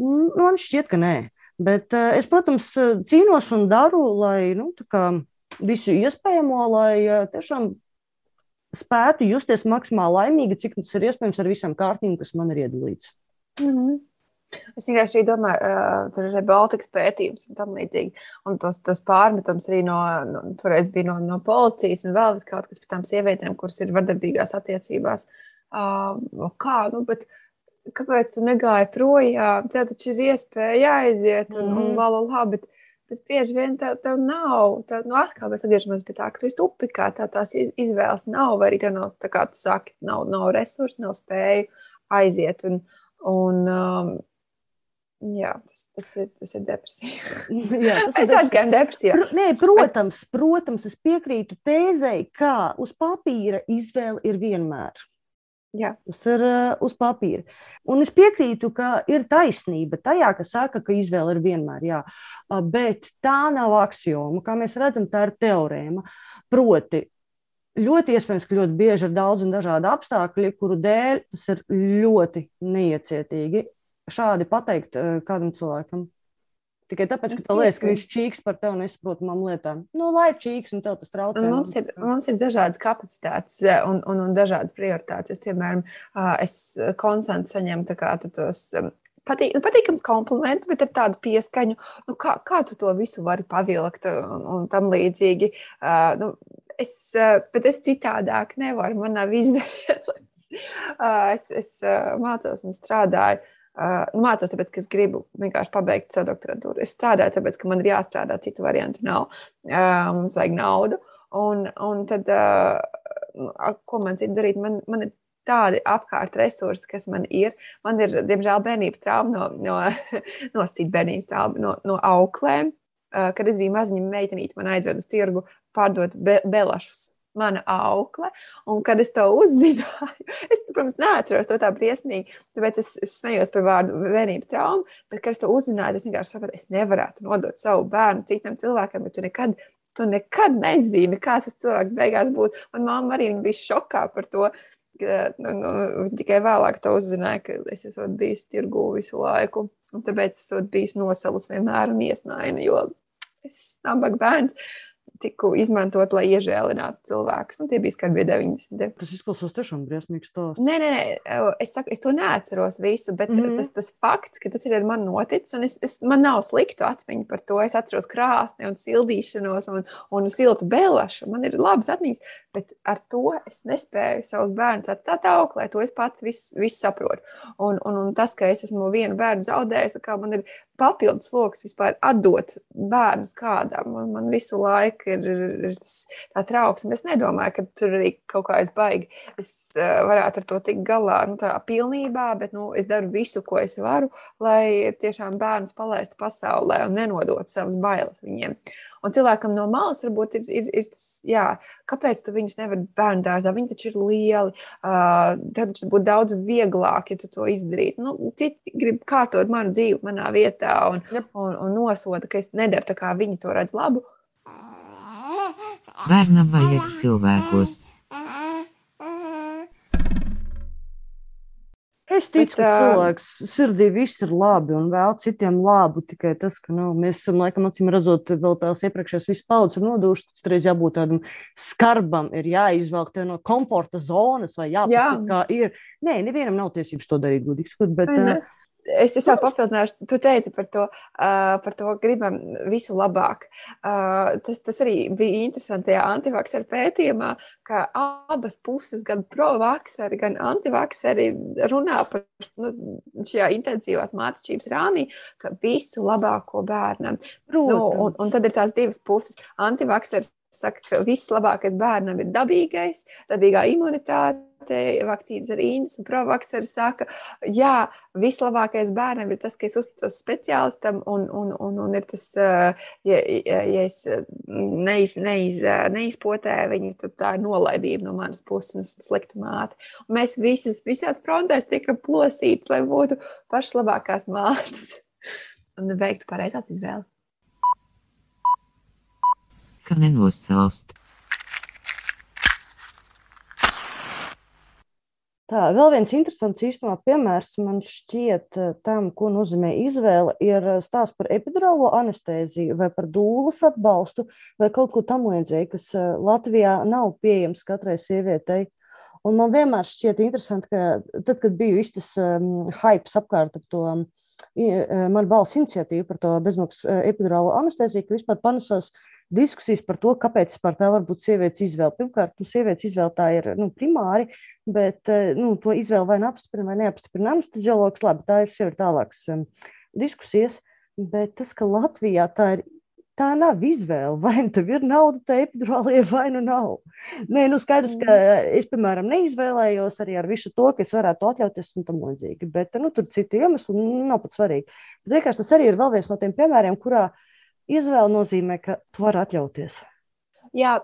Nu, man šķiet, ka nē. Bet eh, es, protams, cīnos un daru, lai nu, visu iespējamo, lai eh, tiešām spētu justies maksimāli laimīgi, cik tas ir iespējams ar visām kārtīm, kas man ir iedalīts. Mm -hmm. Es vienkārši domāju, uh, tur ir Baltikas pētījums un tam līdzīgi. Un tos, tos pārmetums arī no, no, toreiz bija no, no policijas un vēl kaut kas par tām sievietēm, kuras ir vardarbīgās attiecībās. Uh, kā, nu, bet, kāpēc tu negāji projām? Tev taču ir iespēja aiziet un, mm -hmm. un la, la, la, bet, bet bieži vien tev, tev nav. Tev, nu, atkal mēs atgriežamies pie tā, ka tu esi tupikā, tā tās izvēles nav, vai arī tev nav, tā kā tu saki, nav, nav resursi, nav spēju aiziet. Un, un, um, Jā, tas, tas, ir, tas ir depresija. Jā, tas *laughs* ir aizgājis depresijā. Pr nē, protams, Bet... protams, es piekrītu tēzei, ka uz papīra izvēle ir vienmēr. Jā. Tas ir uh, uz papīra. Un es piekrītu, ka ir taisnība tajā, ka saka, ka izvēle ir vienmēr. Jā. Bet tā nav axioma. Kā mēs redzam, tā ir teorēma. Proti, ļoti iespējams, ka ļoti bieži ir daudz un dažādi apstākļi, kuru dēļ tas ir ļoti neiecietīgi šādi pateikt uh, kādam cilvēkam. Tikai tāpēc, ka liekas, ka viņš čīks par tevi nesaprotamām lietām. Nu, lai čīks, un tev tas traucē. Mums ir, mums ir dažādas kapacitātes eh, un, un, un dažādas prioritātes. Es, piemēram, es konstanti saņemu tos patīk, nu, patīkams kompliments, bet ar tādu pieskaņu, nu, kā, kā tu to visu vari pavilkt un, un tam līdzīgi. Uh, nu, es, uh, bet es citādāk nevaru, man nav izvēles. Uh, *laughs* es es uh, mācos un strādāju Uh, mācos, tāpēc, ka es gribu vienkārši pabeigt savu doktorantūru. Es strādāju, tāpēc, ka man ir jāstrādā, citu variantu nav. Uh, mums vajag naudu. Un, un tad, uh, ko man citu darīt? Man, man ir tādi apkārt resursi, kas man ir. Man ir, diemžēl, bērnības trauma no, no, *laughs* no citu bērnības trauma, no, no auklēm. Uh, kad es biju maziņa meitenīte, man aizved uz tirgu pārdot be, belašus mana aukle. Un, kad es to uzzināju, *laughs* es, protams, neatceros to tā briesmīgi, tāpēc es, es smējos par vārdu vienības traumu. Bet, kad es to uzzināju, es vienkārši sapratu, es nevarētu nodot savu bērnu citam cilvēkam, jo tu nekad, tu nekad nezini, kāds tas cilvēks beigās būs. Un mamma arī bija šokā par to. Nu, nu, tikai vēlāk to uzzināja, ka es esmu bijis tirgū visu laiku. Tāpēc es esmu bijis nosalus vienmēr un iesnaina, jo es esmu nabaga bērns. Uh, tiku izmantot, lai iežēlinātu cilvēkus. Un tie bija skarbie 90. Tas izklausās tiešām briesmīgs stāsts. Nē, nē, es, saku, es to neatceros visu, bet mm. tas, tas fakts, ka tas ir ar mani noticis, un es, es, man nav sliktu atmiņu par to. Es atceros krāsni un sildīšanos un, un siltu bēlašu. Man ir labas atmiņas, bet ar to es nespēju savus bērnus atstāt auklē. To es pats visu, visu saprotu. Un, un, un tas, ka es esmu vienu bērnu zaudējis, kā man ir papildus sloks vispār atdot bērnus kādam. Man, man visu laiku ir, ir, tas, tā trauksme. Es nedomāju, ka tur arī kaut kā es baigi. Es uh, varētu ar to tikt galā nu, tā pilnībā, bet nu, es daru visu, ko es varu, lai tiešām bērnus palaistu pasaulē un nenodotu savas bailes viņiem. Un cilvēkam no malas varbūt ir, ir, ir tas, jā, kāpēc tu viņus nevari bērnu dārzā? Viņi taču ir lieli. Uh, tad taču būtu daudz vieglāk, ja tu to izdarītu. Nu, citi grib kārtot manu dzīvi manā vietā un, un, un nosoda, ka es nedaru tā, kā viņi to redz labu. Bērnam vajag cilvēkos. Es ticu, Bet, ka cilvēks sirdī viss ir labi un vēl citiem labu. Tikai tas, ka nu, mēs esam, laikam, acīm redzot, vēl tās iepriekšējās visas paudzes ir nodušas. Tas reiz jābūt tādam skarbam, ir jāizvelk no komforta zonas vai jāpasaka, Jā. kā ir. Nē, nevienam nav tiesības to darīt, gudīgi sakot. Es tikai papildināšu, tu teici par to, uh, par to gribam visu labāk. Uh, tas, tas arī bija interesanti tajā antivakcēra pētījumā, ka abas puses, gan pro-vakseri, gan antivakseri, runā par nu, šajā intensīvās mācības rāmī, ka visu labāko bērnam. Nu, un, un tad ir tās divas puses. Antivakseris saka, ka viss labākais bērnam ir dabīgais, dabīgā imunitāte vakcīnas ar īņas, un provakseri saka, jā, vislabākais bērnam ir tas, ka es uzticos speciālistam, un, un, un, un ir tas, ja, ja es neiz, neiz, neizpotēju viņu, tad tā ir nolaidība no manas puses, un es esmu slikta māte. Un mēs visas, visās frontēs tiekam plosītas, lai būtu pašas labākās mātes un veiktu pareizās izvēles ka nenosalst. Tā, vēl viens interesants īstenībā piemērs man šķiet eh, tam, ko nozīmē izvēle, ir eh, stāsts par epidurālo anestēziju vai par dūlas atbalstu vai kaut ko tam līdzīgu, kas eh, Latvijā nav pieejams katrai sievietei. Un man vienmēr šķiet interesanti, ka tad, kad bija viss tas um, hype apkārt ap to um, man balss iniciatīvu par to bezmaksas epidurālo anestēziju, ka vispār panesās diskusijas par to, kāpēc par tā var būt sievietes izvēle. Pirmkārt, nu, sievietes izvēle tā ir nu, primāri, bet eh, nu, to izvēle vai nu apstiprina vai neapstiprina anesteziologs, labi, tā ir sevi tālākas um, diskusijas. Bet tas, ka Latvijā tā ir tā nav izvēle. Vai nu tev ir nauda, tā epidurālajai, vai nu nav. Nē, nu skaidrs, ka mm. es, piemēram, neizvēlējos arī ar visu to, ka es varētu atļauties un tam līdzīgi. Bet nu, tur citi iemesli nav pat svarīgi. Bet vienkārši tas arī ir vēl viens no tiem piemēriem, kurā Izvēle nozīmē, ka tu vari atļauties. Jā,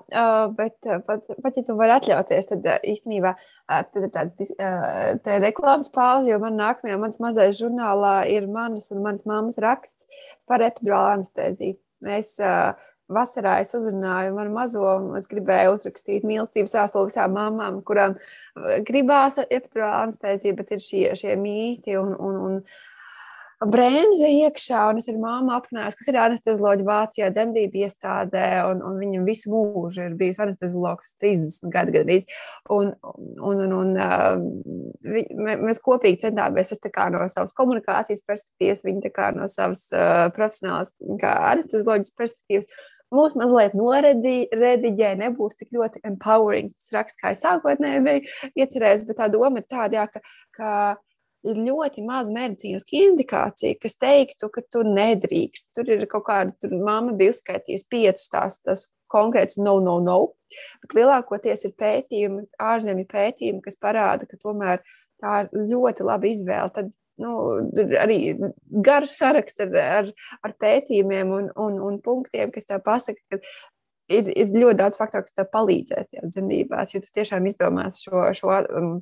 bet pat, pat ja tu vari atļauties, tad īstenībā tad ir tāds tā reklāmas pauze, jo man nākamajā, mans mazais žurnālā ir manas un manas mammas raksts par epidurālu anestēziju. Mēs vasarā es uzrunāju manu mazo, un es gribēju uzrakstīt mīlestības vēstuli visām mamām, kurām gribās epidurālu anestēziju, bet ir šie, šie mīti un, un, un bremze iekšā, un es ar māmu apmainījos, kas ir anestezioloģija Vācijā, dzemdību iestādē, un, un viņam visu mūžu ir bijis anesteziologs 30 gadu gadījis. Un, un, un, un vi, mēs kopīgi centāmies, es no savas komunikācijas perspektīvas, viņa no savas uh, profesionālas anestezioloģijas perspektīvas. Mūs mazliet norediģē, nebūs tik ļoti empowering. Tas raksts, kā es sākotnēji biju iecerējis, bet tā doma ir tāda, jā, ka, ka ir ļoti maz medicīnisku indikāciju, kas teiktu, ka tu nedrīkst. Tur ir kaut kāda, tur mamma bija uzskaitījusi piecas tās, tas konkrēts no, no, no. Bet lielākoties ir pētījumi, ārzemju pētījumi, kas parāda, ka tomēr tā ir ļoti laba izvēle. Tad nu, arī garš saraksts ar, ar, ar pētījumiem un, un, un punktiem, kas tev pasaka, ka ir, ir ļoti daudz faktoru, kas tev palīdzēs tajā dzemdībās, jo tu tiešām izdomās šo, šo um,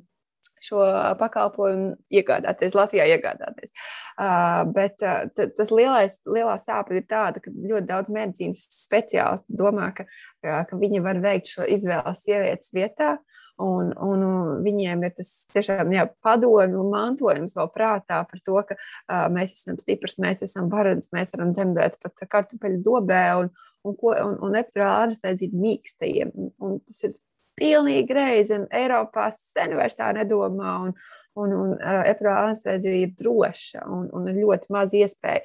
šo pakalpojumu iegādāties, Latvijā iegādāties. Uh, bet uh, tas lielais, lielā sāpe ir tāda, ka ļoti daudz medicīnas speciālistu domā, ka, ka viņi var veikt šo izvēli sievietes vietā. Un, un viņiem ir tas tiešām jā, padomju mantojums vēl prātā par to, ka uh, mēs esam stiprs, mēs esam varants, mēs varam dzemdēt pat kartupeļu dobē un, un, un, un epidurāla anestezija mīkstajiem. Un tas ir pilnīgi greizi, un Eiropā sen vairs tā nedomā. Un, un, un uh, epidurāla anestezija ir droša un, un ir ļoti maz iespēja,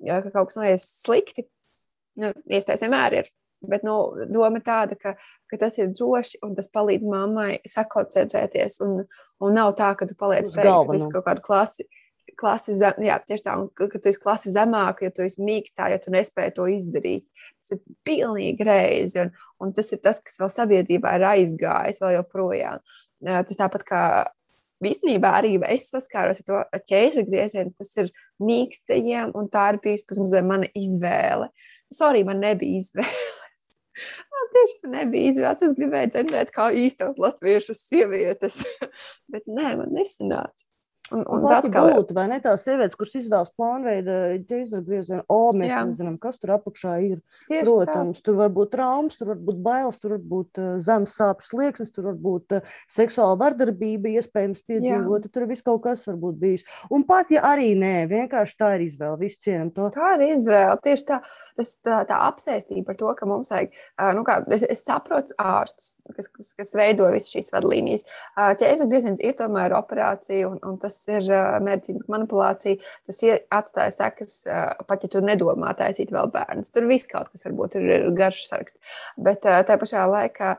ja, ka kaut kas noies slikti. Nu, iespējas vienmēr ir. Bet nu, doma ir tāda, ka, ka tas ir droši un tas palīdz mammai sakoncentrēties. Un, un nav tā, ka tu paliec pēc kaut kādu klasi klasi zem, jā, tieši tā, un, ka, tu esi klasi zemāk, ja tu esi mīkstā, ja tu nespēji to izdarīt. Tas ir pilnīgi reizi, un, un tas ir tas, kas vēl sabiedrībā ir aizgājis vēl joprojām. Tas tāpat kā īstenībā arī es saskāros ar to ķēzara griezienu, tas ir mīkstajiem, un tā ir bijusi mazliet mana izvēle. Sorry, man nebija izvēles. *laughs* Man tiešām nebija izvēles. Es gribēju dzirdēt, kā īstās latviešu sievietes, *laughs* bet nē, man nesanāca. Un, un tā atkal... būtu, vai ne tās sievietes, kuras izvēlas plānveida ķēzara griezienu, o, mēs Jā. nezinām, kas tur apakšā ir. Tieši Protams, tā. tur var būt traumas, tur var būt bailes, tur var būt uh, zemes sāpes slieksnis, tur var būt uh, seksuāla vardarbība, iespējams piedzīvota, tur viss kaut kas var būt bijis. Un pat, ja arī nē, vienkārši tā ir izvēle, viss cienam to. Tā ir izvēle, tieši tā tas, tā, tā apsēstība par to, ka mums vajag, nu, kā, es, es saprotu ārstus, kas, kas, kas veido visas šīs vadlīnijas. Ķēzara grieziens ir tomēr operācija, un, un tas ir medicīnas manipulācija. Tas atstāja sekas, pat ja tu nedomā taisīt vēl bērnus. Tur viss kaut kas varbūt ir, garš saraksts. Bet tā pašā laikā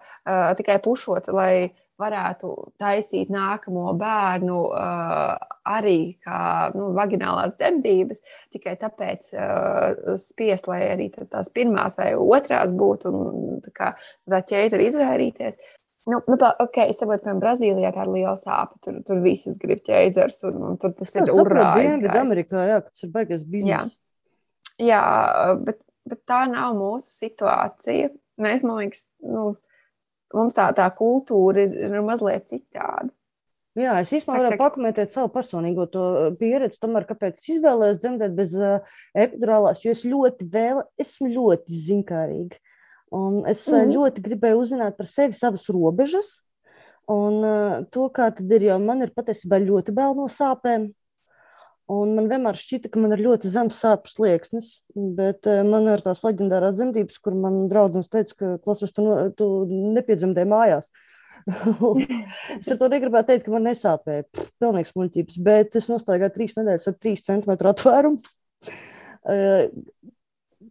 tikai pušot, lai varētu taisīt nākamo bērnu uh, arī kā nu, vaginālās dzemdības, tikai tāpēc uh, spiest, lai arī tās pirmās vai otrās būtu un tā, kā, tā ķēze izvairīties. Nu, nu, tā, ok, es saprotu, piemēram, Brazīlijā tā ir liela sāpe. Tur, tur visas grib ķēzars, un, un tur tas ir urā. Dienvidu Amerikā, jā, tas ir baigas bizness. Jā, jā bet, bet tā nav mūsu situācija. Mēs, man liekas, nu, mums tā, tā kultūra ir, ir mazliet citāda. Jā, es īstenībā varu pakomentēt savu personīgo uh, pieredzi, tomēr, kāpēc es izvēlējos dzemdēt bez uh, epidurālās, jo es ļoti vēl, esmu ļoti zinkārīga. Un es mm. ļoti gribēju uzzināt par sevi savas robežas, un uh, to, kā tad ir, jo man ir patiesībā ļoti bail no sāpēm. Un man vienmēr šķita, ka man ir ļoti zems sāpju slieksnis, bet uh, man ir tās leģendārās dzemdības, kur man draudzene teica, ka klases tu, tu nepiedzemdēji mājās. *laughs* es ar to negribēju teikt, ka man nesāpēja. Pilnīgs muļķības, bet es nostaigāju trīs nedēļas ar trīs centimetru atvērumu. *laughs*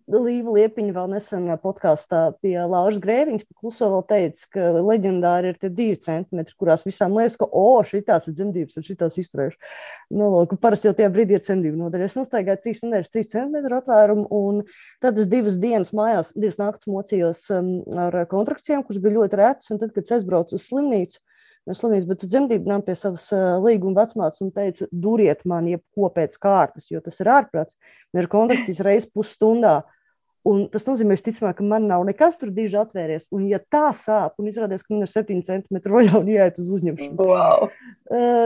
Uh, Līva Liepiņa vēl nesen podkāstā pie Lauras Grēviņas, pa kluso vēl teica, ka leģendāri ir tie divi centimetri, kurās visām liekas, ka, o, šitās ir dzemdības un šitās izturējuši. Nu, lūk, parasti jau tie brīdi ir dzemdību nodaļa. Es nostaigāju trīs nedēļas, trīs centimetru atvērumu, un tad es divas dienas mājās, divas naktas mocījos um, ar kontrakcijām, kuras bija ļoti retas, un tad, kad es aizbraucu uz slimnīcu, no slimnīcas, bet dzemdību nām pie savas līguma vecmātes un teica, duriet man jebko pēc kārtas, jo tas ir ārprāts. Man ir kontrakcijas reizes pusstundā. Un tas nozīmē, ticamāk, ka man nav nekas tur diži atvērties. Un, ja tā sāp, un izrādās, ka man ir 7 centimetri roļā un jāiet uz uzņemšanu, wow.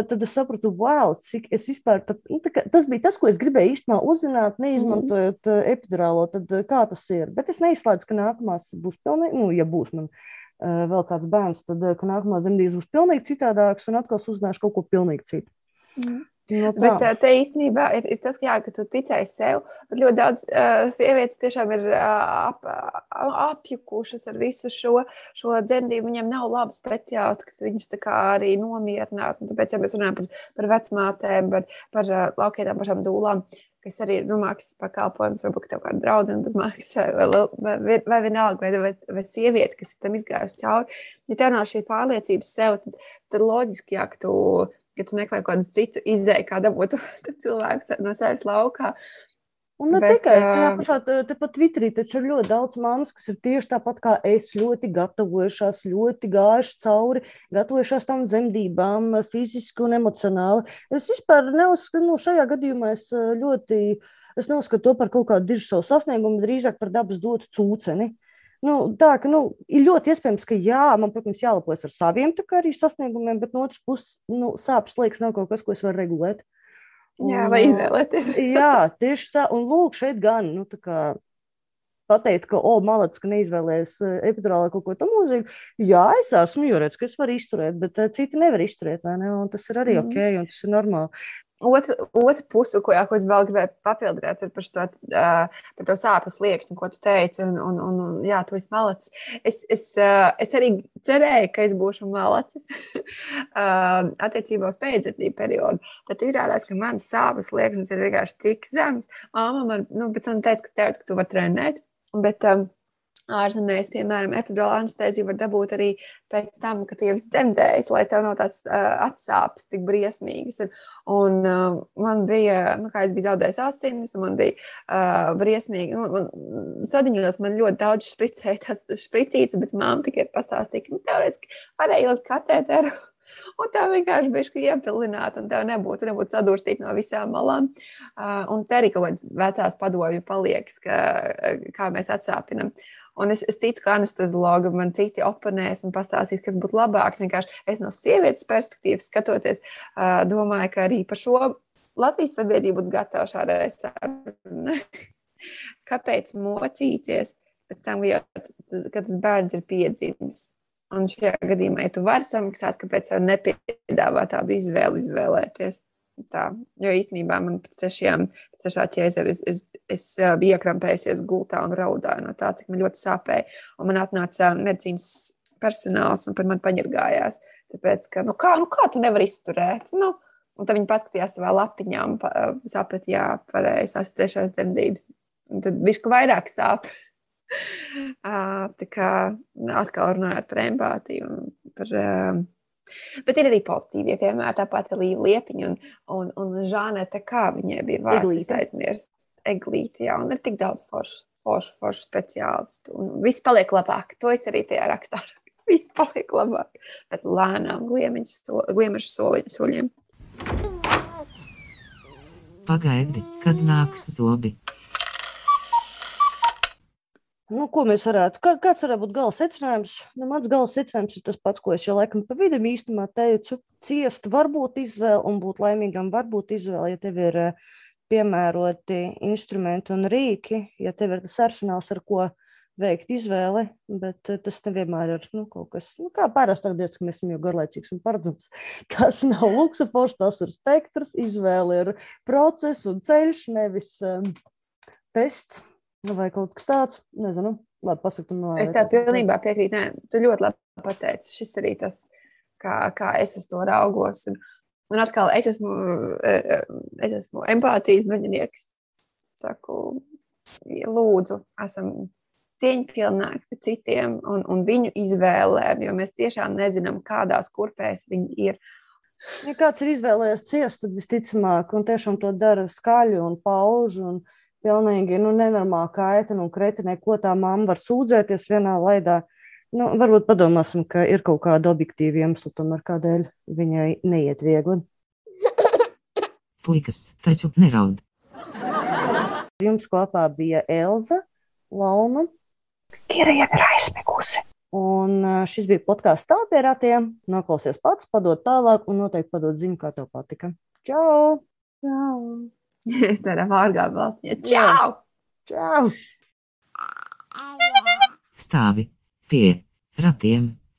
tad es sapratu, wow, cik es vispār. Pat, nu, kā, tas bija tas, ko es gribēju īstenībā uzzināt, neizmantojot mm. epidurālo. Tad, kā tas ir? Bet es neizslēdzu, ka nākamās būs pilnīgi, nu, ja būs man. Uh, vēl kāds bērns, tad uh, nākamā zemdības būs pilnīgi citādāks, un atkal uzzināšu kaut ko pilnīgi citu. Mm. No nu, bet te īstenībā ir, ir tas, jā, ka tu ticēji sev. Bet ļoti daudz uh, sievietes tiešām ir uh, ap, apjukušas ar visu šo, šo dzemdību. Viņiem nav labi speciālisti, kas viņus arī nomierinātu. Tāpēc, ja mēs runājam par, par vecmātēm, par, par uh, laukietām pašām dūlām, kas arī ir nu, maksas pakalpojums, varbūt tev kāda draudzene bez maksas, vai, vai, vai vienalga, vai, vai, vai sieviete, kas ir tam izgājusi cauri. Ja tev nav šī pārliecības sev, tad, tad loģiski, ja tu ka tu meklē kādu citu izēju, kā dabūt *laughs* cilvēku no sevis laukā. Un ne Bet, tikai tajā pašā, tepat Twitterī, taču ir ļoti daudz mammas, kas ir tieši tāpat kā es, ļoti gatavojušās, ļoti gājuši cauri, gatavojušās tam dzemdībām, fiziski un emocionāli. Es vispār neuzskatu, nu, šajā gadījumā es ļoti, es neuzskatu to par kaut kādu dižu savu sasniegumu, drīzāk par dabas dotu cūceni. Nu, tā ka nu, ir ļoti iespējams, ka jā, man, protams, jālepojas ar saviem arī sasniegumiem, bet no otras puses, nu, sāpes liekas, nav kaut kas, ko es varu regulēt. Un, jā, vai izvēlēties. *laughs* jā, tieši tā. Un lūk, šeit gan, nu, kā pateikt, ka, o, malats, ka neizvēlējies epidurālā kaut ko tam līdzīgu. Jā, es esmu jūrēts, ka es varu izturēt, bet citi nevar izturēt, ne? Un tas ir arī mm. ok, un tas ir normāli. Otra, otra puse, ko, jā, ko es vēl gribēju papildināt, ir par, šo, uh, par to sāpju slieksni, ko tu teici. Un, un, un, jā, tu esi malacis. Es, es, uh, es arī cerēju, ka es būšu malacis *laughs* uh, attiecībā uz pēcdzemdību periodu. Tad izrādās, ka mans sāpju slieksnis ir vienkārši tik zems. Māma man nu, teica, ka, teica, ka tu vari trenēt. Bet, um, ārzemēs, piemēram, epidurāla anesteziju var dabūt arī pēc tam, kad jau esi dzemdējis, lai tev nav tās uh, atsāpes tik briesmīgas. Un, un uh, man bija, nu, kā es biju zaudējis asinis, man bija uh, briesmīgi. Un, un sadiņos man ļoti daudz špricēja tas špricīts, bet mamma tikai pastāstīja, ka nu, teorētiski varēja ielikt katēteru Un tā vienkārši bija iepilināta, un tā nebūtu, nebūtu sadurstīta no visām malām. Uh, un te arī kaut kādas vecās padomju paliekas, ka, kā mēs atsāpinam. Un es, es ticu, ka anesteziologi man citi oponēs un pastāstīs, kas būtu labāks. Vienkārši es no sievietes perspektīvas skatoties, domāju, ka arī par šo Latvijas sabiedrību būtu gatava šādai sarunai. *laughs* Kāpēc mocīties pēc tam, kad tas bērns ir piedzimis? Un šajā gadījumā, ja tu vari samaksāt, kāpēc nepiedāvā tādu izvēli izvēlēties? Tā, jo īstenībā man pēc trešajām, pēc trešā ķēzera es, es, es biju iekrampējusies gultā un raudāju no tā, cik man ļoti sāpēja. Un man atnāca medicīnas personāls un par mani paņirgājās. Tāpēc, ka, nu kā, nu kā tu nevari izturēt? Nu, un tad viņi paskatījās savā lapiņā un saprata, jā, pareizi, tās ir trešās dzemdības. Un tad viņš vairāk sāp. *laughs* Tā kā atkal runājot par empātiju un par. Bet ir arī pozitīvie piemēri, tāpat arī Liepiņa un, un, un Žanete, kā viņai bija vārds aizmirst. Eglīti, jā, un ir tik daudz foršu, foršu, foršu speciālistu. Un viss paliek labāk. To es arī tajā rakstā. *laughs* Viss paliek labāk. Bet lēnām gliemežu soļiem. Pagaidi, kad nāks zobi. Nu, ko mēs varētu, kā, kāds varētu būt gala secinājums? Nu, mans gala secinājums ir tas pats, ko es jau laikam pa vidu īstenībā teicu. Ciest var būt izvēle un būt laimīgam var būt izvēle, ja tev ir eh, piemēroti instrumenti un rīki, ja tev ir tas arsenāls, ar ko veikt izvēli, bet eh, tas nevienmēr ir nu, kaut kas, nu, kā parasti lietas, ka mēs esam jau garlaicīgs un paredzams. *laughs* Tas nav luksufors, tas ir spektrs, izvēle ir process un ceļš, nevis um, tests. Nu, vai kaut kas tāds, nezinu, labi pasaktu. No, es tev pilnībā piekrītu. Nē, tu ļoti labi pateici. Šis arī tas, kā, kā es uz to raugos. Un, un atkal es esmu, e, e, es esmu empātijas maģinieks. Saku, lūdzu, esam cieņpilnāki pret citiem un, un viņu izvēlēm, jo mēs tiešām nezinām, kādās kurpēs viņi ir. Ja kāds ir izvēlējies ciest, tad visticamāk, un tiešām to dara skaļi un pauž. Un, pilnīgi nu, nenormāli kaitina un kretinē, ko tā mamma var sūdzēties vienā laidā. Nu, varbūt padomāsim, ka ir kaut kāda objektīva iemesla, tomēr kādēļ viņai neiet viegli. *coughs* Puikas, taču neraud. Jums kopā bija Elza, Launa. Kira jau ir aizmigusi. Un šis bija podkāsts tā pie ratiem. Noklausies pats, padod tālāk un noteikti padod ziņu, kā tev patika. Čau! Čau! *laughs* Es tādā vārgā balsī. Čau! Čau! Stāvi pie ratiem.